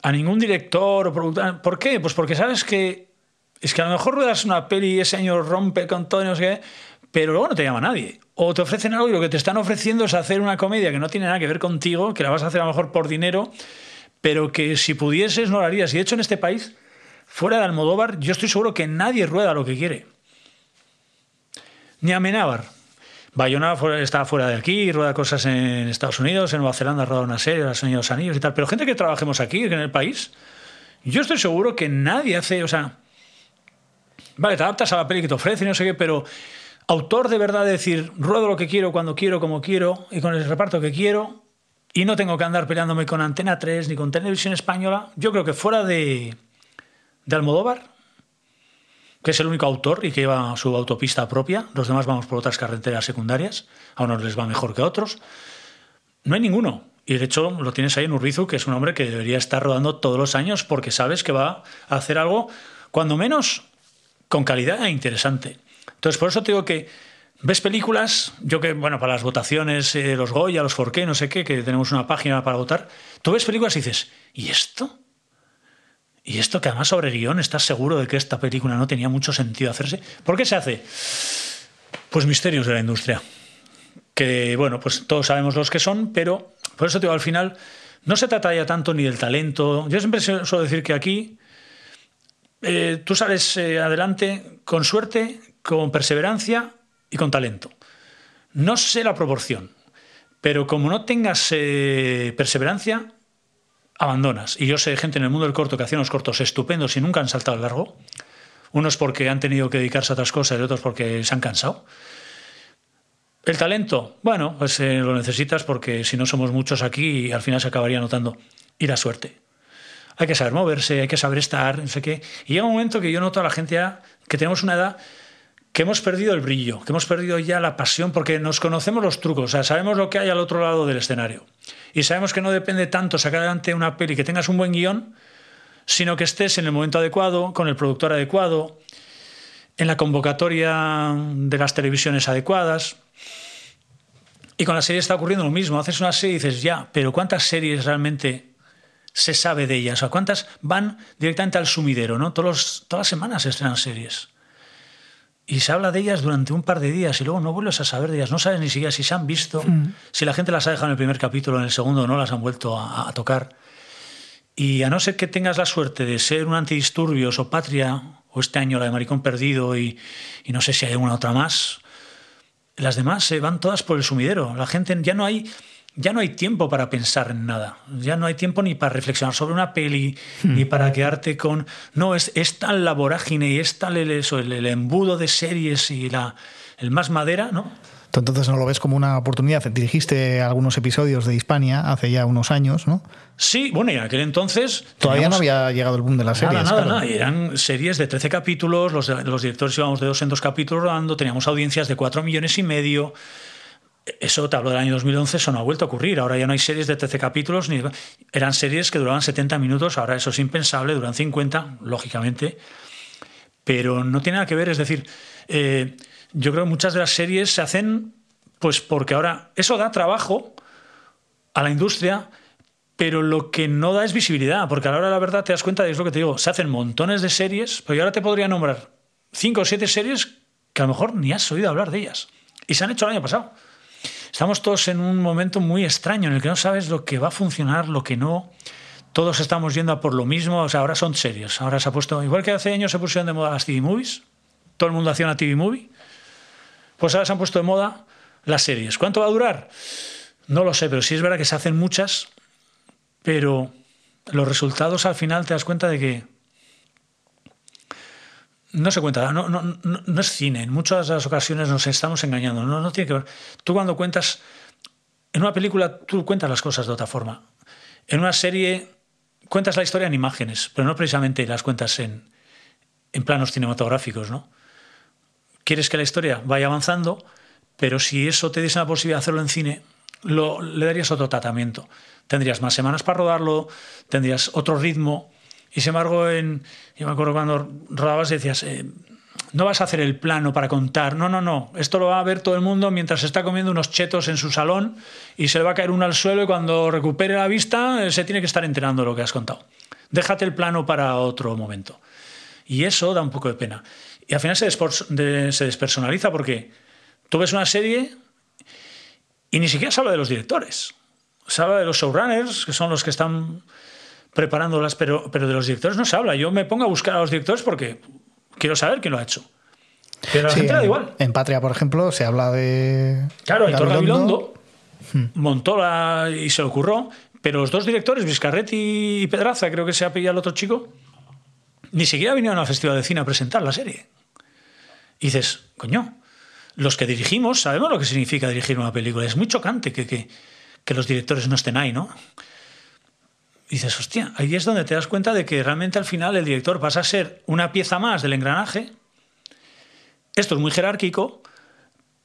a ningún director o productor. ¿Por qué? Pues porque sabes que es que a lo mejor ruedas una peli y ese año rompe con todo y no sé qué, pero luego no te llama nadie. O te ofrecen algo y lo que te están ofreciendo es hacer una comedia que no tiene nada que ver contigo, que la vas a hacer a lo mejor por dinero, pero que si pudieses no lo harías. Y de hecho en este país, fuera de Almodóvar, yo estoy seguro que nadie rueda lo que quiere. Ni Amenábar. Bayona está fuera de aquí, rueda cosas en Estados Unidos, en Nueva Zelanda rueda una serie, de los Anillos y tal. Pero gente que trabajemos aquí, en el país, yo estoy seguro que nadie hace, o sea, vale, te adaptas a la peli que te ofrece y no sé qué, pero autor de verdad de decir, ruedo lo que quiero, cuando quiero, como quiero y con el reparto que quiero y no tengo que andar peleándome con Antena 3 ni con Televisión Española, yo creo que fuera de, de Almodóvar, que es el único autor y que lleva su autopista propia, los demás vamos por otras carreteras secundarias, a unos les va mejor que a otros, no hay ninguno. Y de hecho lo tienes ahí en Urrizu, que es un hombre que debería estar rodando todos los años porque sabes que va a hacer algo, cuando menos, con calidad e interesante. Entonces, por eso te digo que ves películas, yo que, bueno, para las votaciones, eh, los Goya, los Forqué, no sé qué, que tenemos una página para votar, tú ves películas y dices, ¿y esto? Y esto que además sobre guion estás seguro de que esta película no tenía mucho sentido hacerse. ¿Por qué se hace? Pues misterios de la industria. Que, bueno, pues todos sabemos los que son, pero por eso te digo, al final no se trata ya tanto ni del talento. Yo siempre suelo decir que aquí eh, tú sales eh, adelante con suerte, con perseverancia y con talento. No sé la proporción, pero como no tengas eh, perseverancia, abandonas. Y yo sé gente en el mundo del corto que hacía unos cortos estupendos y nunca han saltado al largo. Unos porque han tenido que dedicarse a otras cosas y otros porque se han cansado. El talento, bueno, pues lo necesitas porque si no somos muchos aquí, al final se acabaría notando. Y la suerte. Hay que saber moverse, hay que saber estar, no sé qué. Y llega un momento que yo noto a la gente que tenemos una edad que hemos perdido el brillo, que hemos perdido ya la pasión, porque nos conocemos los trucos, o sea, sabemos lo que hay al otro lado del escenario. Y sabemos que no depende tanto sacar adelante una peli, que tengas un buen guion, sino que estés en el momento adecuado, con el productor adecuado, en la convocatoria de las televisiones adecuadas. Y con la serie está ocurriendo lo mismo. Haces una serie y dices, ya, pero ¿cuántas series realmente se sabe de ellas? O ¿cuántas van directamente al sumidero? ¿no? Todos todas las semanas se estrenan series y se habla de ellas durante un par de días y luego no vuelves a saber de ellas, no sabes ni siquiera si se han visto, mm. si la gente las ha dejado en el primer capítulo, en el segundo no las han vuelto a, a, tocar. Y a no ser que tengas la suerte de ser un antidisturbios o patria, o este año la de Maricón Perdido y, y no sé si hay alguna otra más, las demás se van todas por el sumidero. La gente ya no hay ya no hay tiempo para pensar en nada, ya no hay tiempo ni para reflexionar sobre una peli, hmm. ni para quedarte con... No, es, es tal la vorágine y es tal el, eso, el, el embudo de series y la, el más madera, ¿no? Tú entonces no lo ves como una oportunidad. Dirigiste algunos episodios de Hispania hace ya unos años, ¿no? Sí, bueno, y en aquel entonces... Todavía no había llegado el boom de las nada, series. Nada, claro. nada, eran series de 13 capítulos, los, los directores íbamos de dos en dos capítulos rodando, teníamos audiencias de 4 millones y medio eso te hablo del año 2011, eso no ha vuelto a ocurrir. Ahora ya no hay series de 13 capítulos, ni eran series que duraban 70 minutos, ahora eso es impensable, duran 50, lógicamente. Pero no tiene nada que ver, es decir, eh, yo creo que muchas de las series se hacen pues porque ahora eso da trabajo a la industria, pero lo que no da es visibilidad, porque a la hora de la verdad te das cuenta de es lo que te digo, se hacen montones de series, pero yo ahora te podría nombrar 5 o 7 series que a lo mejor ni has oído hablar de ellas. Y se han hecho el año pasado. Estamos todos en un momento muy extraño en el que no sabes lo que va a funcionar, lo que no. Todos estamos yendo a por lo mismo. O sea, ahora son serios. Ahora se ha puesto, igual que hace años se pusieron de moda las TV movies, todo el mundo hacía una TV movie, pues ahora se han puesto de moda las series. ¿Cuánto va a durar? No lo sé, pero sí es verdad que se hacen muchas, pero los resultados al final te das cuenta de que no se cuenta, no, no, no, no es cine. En muchas de las ocasiones nos estamos engañando. No, no tiene que ver. Tú cuando cuentas, en una película, tú cuentas las cosas de otra forma. En una serie, cuentas la historia en imágenes, pero no precisamente las cuentas en, en planos cinematográficos, ¿no? Quieres que la historia vaya avanzando, pero si eso te diese la posibilidad de hacerlo en cine, lo, le darías otro tratamiento. Tendrías más semanas para rodarlo, tendrías otro ritmo. Y sin embargo, yo me acuerdo cuando rodabas decías, eh, no vas a hacer el plano para contar, no, no, no, esto lo va a ver todo el mundo mientras está comiendo unos chetos en su salón y se le va a caer uno al suelo y cuando recupere la vista eh, se tiene que estar enterando de lo que has contado. Déjate el plano para otro momento. Y eso da un poco de pena. Y al final se, se despersonaliza porque tú ves una serie y ni siquiera se habla de los directores. Se habla de los showrunners, que son los que están preparándolas, pero, pero de los directores no se habla. Yo me pongo a buscar a los directores porque quiero saber quién lo ha hecho. Pero a la Sí, gente le da en, igual. en Patria, por ejemplo, se habla de. Claro, Aitor Gabilondo. Gabilondo montó la, y se le ocurrió, pero los dos directores, Vizcarretti y Pedraza, creo que se ha pillado el otro chico, ni siquiera vinieron al Festival de Cine a presentar la serie. Y dices, coño, los que dirigimos sabemos lo que significa dirigir una película. Es muy chocante que, que, que los directores no estén ahí, ¿no? Dices, hostia, ahí es donde te das cuenta de que realmente al final el director pasa a ser una pieza más del engranaje. Esto es muy jerárquico,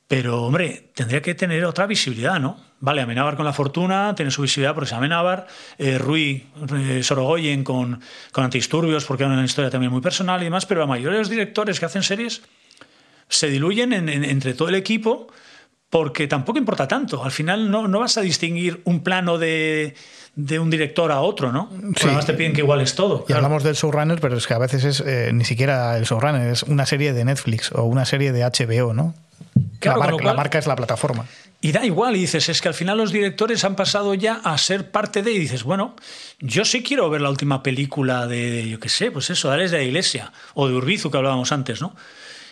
pero hombre, tendría que tener otra visibilidad, ¿no? Vale, Amenábar con la fortuna tiene su visibilidad porque es Amenábar, eh, Rui eh, Sorogoyen con, con Antidisturbios porque era una historia también muy personal y demás, pero la mayoría de los directores que hacen series se diluyen en- en- entre todo el equipo porque tampoco importa tanto. Al final no, no vas a distinguir un plano de, de un director a otro, ¿no? Porque Sí. Además te piden que igual es todo. Y hablamos del showrunner, pero es que a veces es eh, ni siquiera el showrunner, es una serie de Netflix o una serie de HBO, ¿no? Claro, la, marca, cual- la marca es la plataforma. Y da igual, y dices, es que al final los directores han pasado ya a ser parte de, y dices, bueno, yo sí quiero ver la última película de, yo qué sé, pues eso, Ales de la Iglesia, o de Urbizu, que hablábamos antes, ¿no?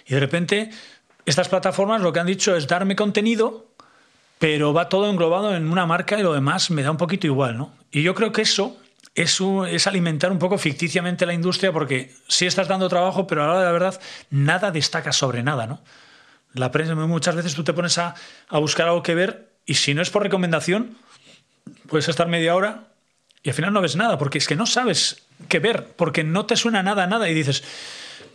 Y de repente, estas plataformas lo que han dicho es darme contenido, pero va todo englobado en una marca y lo demás me da un poquito igual, ¿no? Y yo creo que eso es, alimentar un poco ficticiamente la industria, porque sí estás dando trabajo, pero a la hora de la verdad, nada destaca sobre nada, ¿no? La prensa, muchas veces tú te pones a, a buscar algo que ver y si no es por recomendación, puedes estar media hora y al final no ves nada, porque es que no sabes qué ver, porque no te suena nada, nada y dices,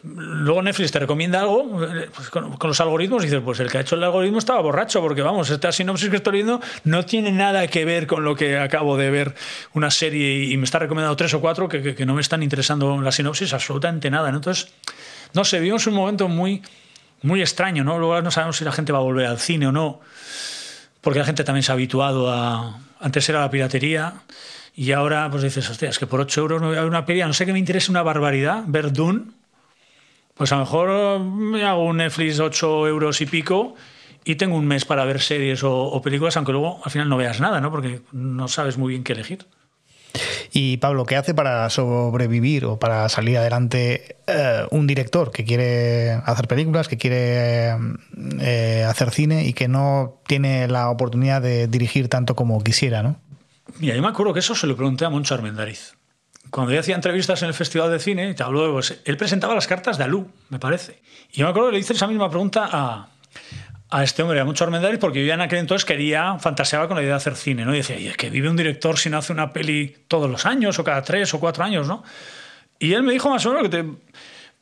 luego Netflix te recomienda algo eh, pues con, con los algoritmos dices, pues el que ha hecho el algoritmo estaba borracho, porque vamos, esta sinopsis que estoy viendo no tiene nada que ver con lo que acabo de ver una serie y me está recomendando tres o cuatro que, que- que no me están interesando la sinopsis, absolutamente nada. ¿no? Entonces, no sé, vivimos un momento muy, muy extraño, ¿no? Luego no sabemos si la gente va a volver al cine o no, porque la gente también se ha habituado a... Antes era la piratería y ahora pues dices, hostia, es que por 8 euros no voy a ver una peli, a no sé que me interese una barbaridad, ver Dune, pues a lo mejor me hago un Netflix 8 euros y pico y tengo un mes para ver series o, o películas, aunque luego al final no veas nada, ¿no? Porque no sabes muy bien qué elegir. Y Pablo, ¿qué hace para sobrevivir o para salir adelante eh, un director que quiere hacer películas, que quiere eh, hacer cine y que no tiene la oportunidad de dirigir tanto como quisiera, ¿no? Mira, yo me acuerdo que eso se lo pregunté a Moncho Armendariz. Cuando yo hacía entrevistas en el Festival de Cine, te habló, pues, él presentaba las cartas de Alú, me parece. Y yo me acuerdo que le hice esa misma pregunta a, a este hombre, a Moncho Armendariz, porque yo ya en aquel entonces quería, fantaseaba con la idea de hacer cine, ¿no? Y decía, y es que vive un director si no hace una peli todos los años, o cada tres o cuatro años, ¿no? Y él me dijo más o menos que te,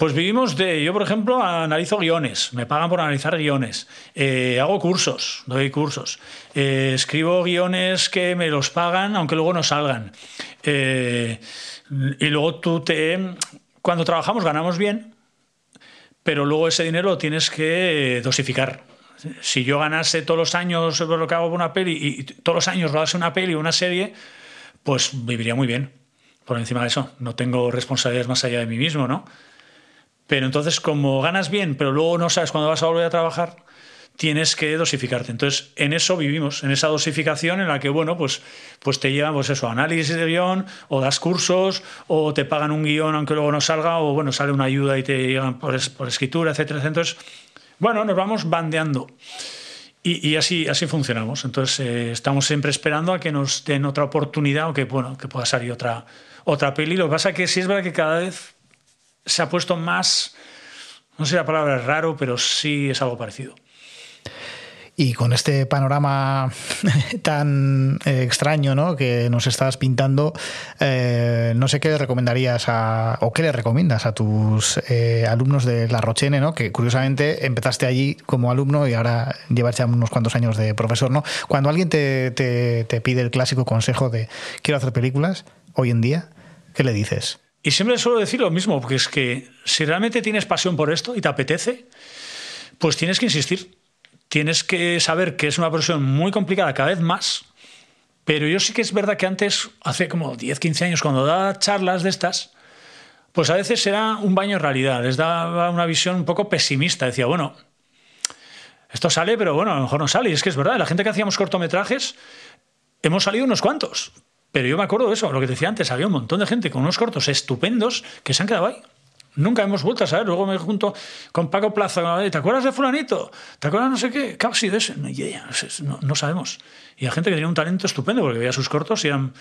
pues vivimos de, yo por ejemplo analizo guiones, me pagan por analizar guiones, eh, hago cursos, doy cursos, eh, escribo guiones que me los pagan aunque luego no salgan. Eh, y luego tú te, cuando trabajamos ganamos bien, pero luego ese dinero lo tienes que dosificar. Si yo ganase todos los años lo que hago por una peli y todos los años rodase una peli o una serie, pues viviría muy bien. Por encima de eso, no tengo responsabilidades más allá de mí mismo, ¿no? Pero entonces, como ganas bien, pero luego no sabes cuándo vas a volver a trabajar, tienes que dosificarte. Entonces, en eso vivimos, en esa dosificación en la que, bueno, pues, pues te llevan, pues eso, análisis de guion, o das cursos, o te pagan un guion aunque luego no salga, o bueno, sale una ayuda y te llegan por, por escritura, etcétera. Entonces, bueno, nos vamos bandeando. Y, y así, así funcionamos. Entonces, eh, estamos siempre esperando a que nos den otra oportunidad o que, bueno, que pueda salir otra, otra peli. Lo que pasa es que sí es verdad que cada vez se ha puesto más No sé la palabra es raro, pero sí es algo parecido. Y con este panorama tan eh, extraño ¿no? que nos estás pintando, eh, no sé qué le recomendarías a, o qué le recomiendas a tus eh, alumnos de La Rochene, ¿no? que curiosamente empezaste allí como alumno y ahora llevas ya unos cuantos años de profesor. ¿no? Cuando alguien te, te, te pide el clásico consejo de quiero hacer películas, hoy en día, ¿qué le dices? Y siempre suelo decir lo mismo, porque es que si realmente tienes pasión por esto y te apetece, pues tienes que insistir tienes que saber que es una profesión muy complicada cada vez más, pero yo sí que es verdad que antes, hace como 10, 15 años, cuando daba charlas de estas, pues a veces era un baño en realidad, les daba una visión un poco pesimista, decía, bueno, esto sale, pero bueno, a lo mejor no sale, y es que es verdad, la gente que hacíamos cortometrajes, hemos salido unos cuantos, pero yo me acuerdo de eso, lo que decía antes, había un montón de gente con unos cortos estupendos que se han quedado ahí. Nunca hemos vuelto a saber. Luego me junto con Paco Plaza. ¿Te acuerdas de Fulanito? ¿Te acuerdas no sé qué? ¿Qué ha sido ese? No, no, sabemos. Y hay gente que tenía un talento estupendo porque veía sus cortos y eran.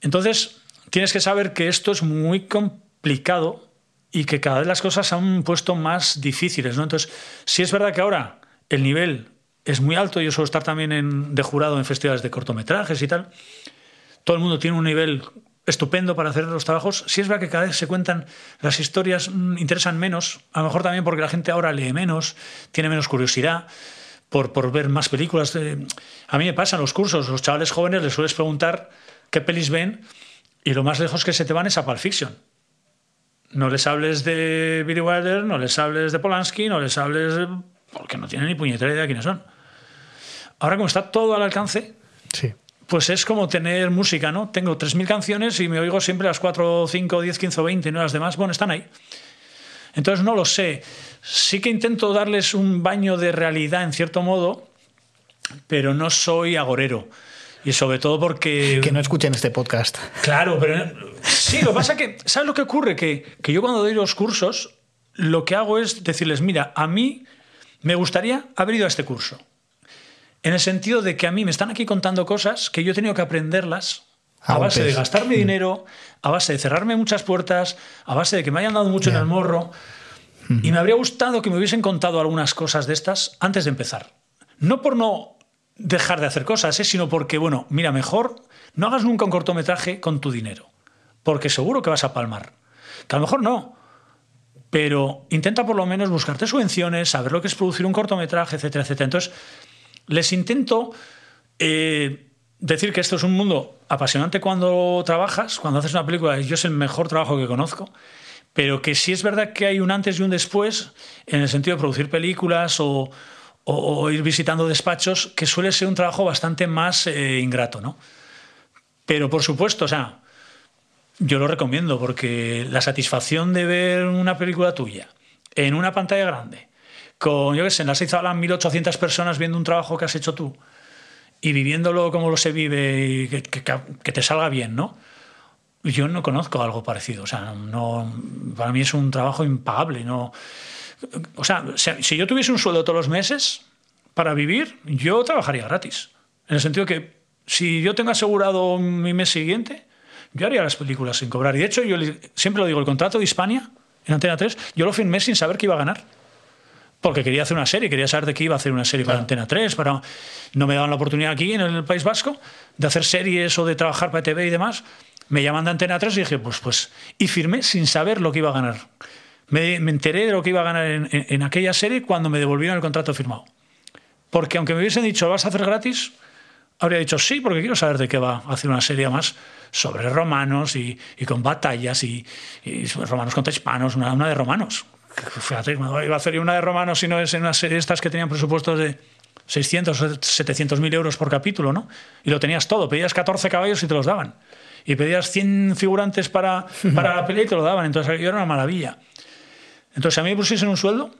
Entonces, tienes que saber que esto es muy complicado y que cada vez las cosas se han puesto más difíciles. ¿no? Entonces, si es verdad que ahora el nivel es muy alto, yo suelo estar también en, de jurado en festivales de cortometrajes y tal, todo el mundo tiene un nivel estupendo para hacer los trabajos. Si es verdad que cada vez se cuentan las historias, mm, interesan menos, a lo mejor también porque la gente ahora lee menos, tiene menos curiosidad por, por ver más películas. A mí me pasa en los cursos, los chavales jóvenes les sueles preguntar qué pelis ven y lo más lejos que se te van es a Pulp Fiction. No les hables de Billy Wilder, no les hables de Polanski, no les hables de... porque no tienen ni puñetera idea de quiénes son. Ahora como está todo al alcance, sí pues es como tener música, ¿no? Tengo 3.000 canciones y me oigo siempre las 4, 5, 10, 15 o 20, ¿no? Las demás, bueno, están ahí. Entonces no lo sé. Sí que intento darles un baño de realidad en cierto modo, pero no soy agorero. Y sobre todo porque... Que no escuchen este podcast. Claro, pero... Sí, lo que pasa es que... ¿Sabes lo que ocurre? Que, que yo cuando doy los cursos, lo que hago es decirles, mira, a mí me gustaría haber ido a este curso en el sentido de que a mí me están aquí contando cosas que yo he tenido que aprenderlas a, base de gastarme dinero, a base de cerrarme muchas puertas, a base de que me hayan dado mucho en el morro. Y me habría gustado que me hubiesen contado algunas cosas de estas antes de empezar. No por no dejar de hacer cosas, ¿eh? sino porque, bueno, mira, mejor no hagas nunca un cortometraje con tu dinero, porque seguro que vas a palmar. Que a lo mejor no, pero intenta por lo menos buscarte subvenciones, saber lo que es producir un cortometraje, etcétera, etcétera. Entonces, les intento eh, decir que esto es un mundo apasionante cuando trabajas, cuando haces una película, yo es el mejor trabajo que conozco, pero que sí es verdad que hay un antes y un después en el sentido de producir películas o, ir visitando despachos, que suele ser un trabajo bastante más eh, ingrato, ¿no? Pero por supuesto, o sea, yo lo recomiendo porque la satisfacción de ver una película tuya en una pantalla grande, con, yo qué sé, en la seis hablan 1.800 personas viendo un trabajo que has hecho tú y viviéndolo como lo se vive y que, que, te salga bien, ¿no? Yo no conozco algo parecido. O sea, no, para mí es un trabajo impagable. No, o sea, si yo tuviese un sueldo todos los meses para vivir, yo trabajaría gratis. En el sentido que si yo tengo asegurado mi mes siguiente, yo haría las películas sin cobrar. Y de hecho, yo siempre lo digo, el contrato de Hispania en Antena 3, yo lo firmé sin saber que iba a ganar porque quería hacer una serie, quería saber de qué iba a hacer una serie para Antena 3, para... no me daban la oportunidad aquí en el País Vasco de hacer series o de trabajar para TV y demás. Me llaman de Antena 3 y dije, pues, pues, y firmé sin saber lo que iba a ganar. Me, enteré de lo que iba a ganar en, aquella serie cuando me devolvieron el contrato firmado. Porque aunque me hubiesen dicho, ¿lo vas a hacer gratis? Habría dicho sí, porque quiero saber de qué va a hacer una serie más sobre romanos y, con batallas y, romanos contra hispanos, una, una de romanos fíjate, iba a hacer una de romanos si no es en una serie estas que tenían presupuestos de 600 o 700 mil euros por capítulo, ¿no? Y lo tenías todo, pedías 14 caballos y te los daban. Y pedías 100 figurantes para, para la pelea y te lo daban. Entonces, yo era una maravilla. Entonces, a mí me pusiesen un sueldo,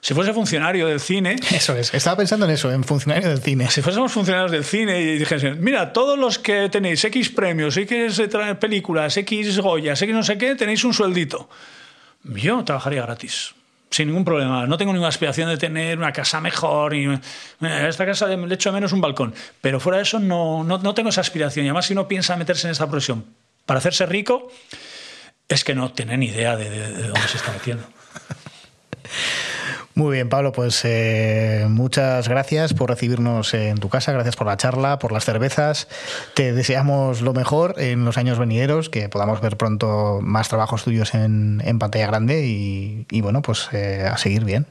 si fuese funcionario del cine. Eso es, estaba pensando en eso, en funcionario del cine. Si fuésemos funcionarios del cine y dijesen, mira, todos los que tenéis X premios, X películas, X Goyas, X no sé qué, tenéis un sueldito. Yo trabajaría gratis, sin ningún problema. No tengo ninguna aspiración de tener una casa mejor. Y, esta casa le echo menos un balcón. Pero fuera de eso no, no, tengo esa aspiración. Y además si uno piensa meterse en esta profesión para hacerse rico, es que no tiene ni idea de, dónde se está metiendo. Muy bien, Pablo, pues eh, muchas gracias por recibirnos en tu casa, gracias por la charla, por las cervezas. Te deseamos lo mejor en los años venideros, que podamos ver pronto más trabajos tuyos en, pantalla grande y, y bueno, pues eh, a seguir bien.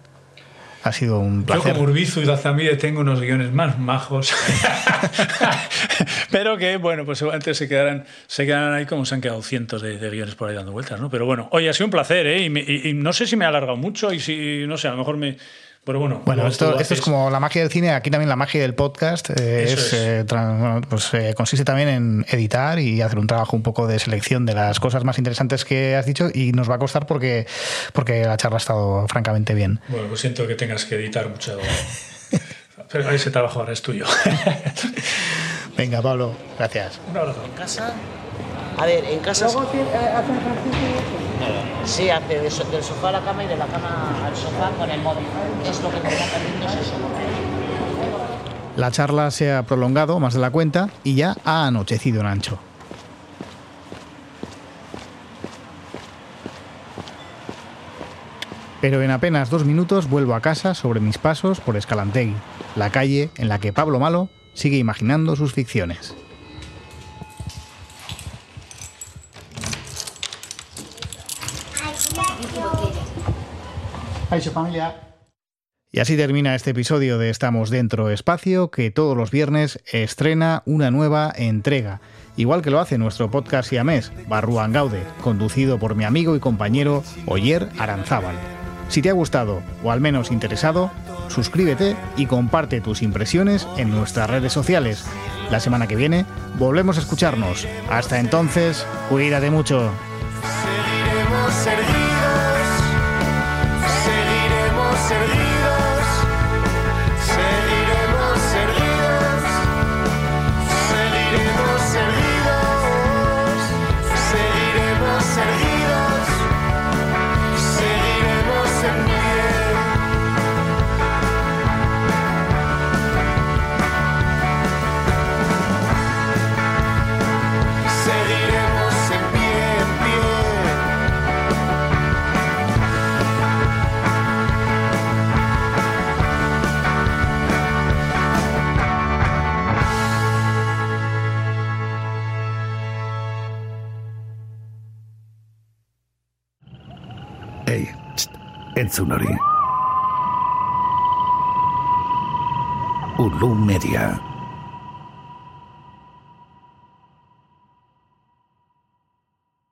Ha sido un placer. Yo como Urbizu y Lazamide tengo unos guiones más majos. Pero que, bueno, pues seguramente se quedarán, se quedarán ahí como se han quedado cientos de, de guiones por ahí dando vueltas, ¿no? Pero bueno, oye, ha sido un placer, ¿eh? Y, me- y- y no sé si me ha alargado mucho y si, no sé, a lo mejor me... Pero bueno, Bueno, esto, es como la magia del cine, aquí también la magia del podcast eh, es, es. eh, pues, eh, consiste también en editar y hacer un trabajo un poco de selección de las cosas más interesantes que has dicho y nos va a costar porque, porque la charla ha estado francamente bien. Bueno, pues siento que tengas que editar mucho. Pero ese trabajo ahora es tuyo. Venga, Pablo, gracias. Un abrazo. ¿En casa? A ver, en casa... Luego hace Sí, hace de so- del sofá a la cama y de la cama al sofá con el móvil. Es lo que me está perdiendo es eso. La charla se ha prolongado más de la cuenta y ya ha anochecido en ancho. Pero en apenas dos minutos vuelvo a casa sobre mis pasos por Escalantegui, la calle en la que Pablo Malo sigue imaginando sus ficciones. Y así termina este episodio de Estamos Dentro Espacio, que todos los viernes estrena una nueva entrega. Igual que lo hace nuestro podcast siamés, Barruan Gaude, conducido por mi amigo y compañero Oyer Aranzábal. Si te ha gustado o al menos interesado, suscríbete y comparte tus impresiones en nuestras redes sociales. La semana que viene volvemos a escucharnos. Hasta entonces, cuídate mucho. Entzun hori. Ulu Media.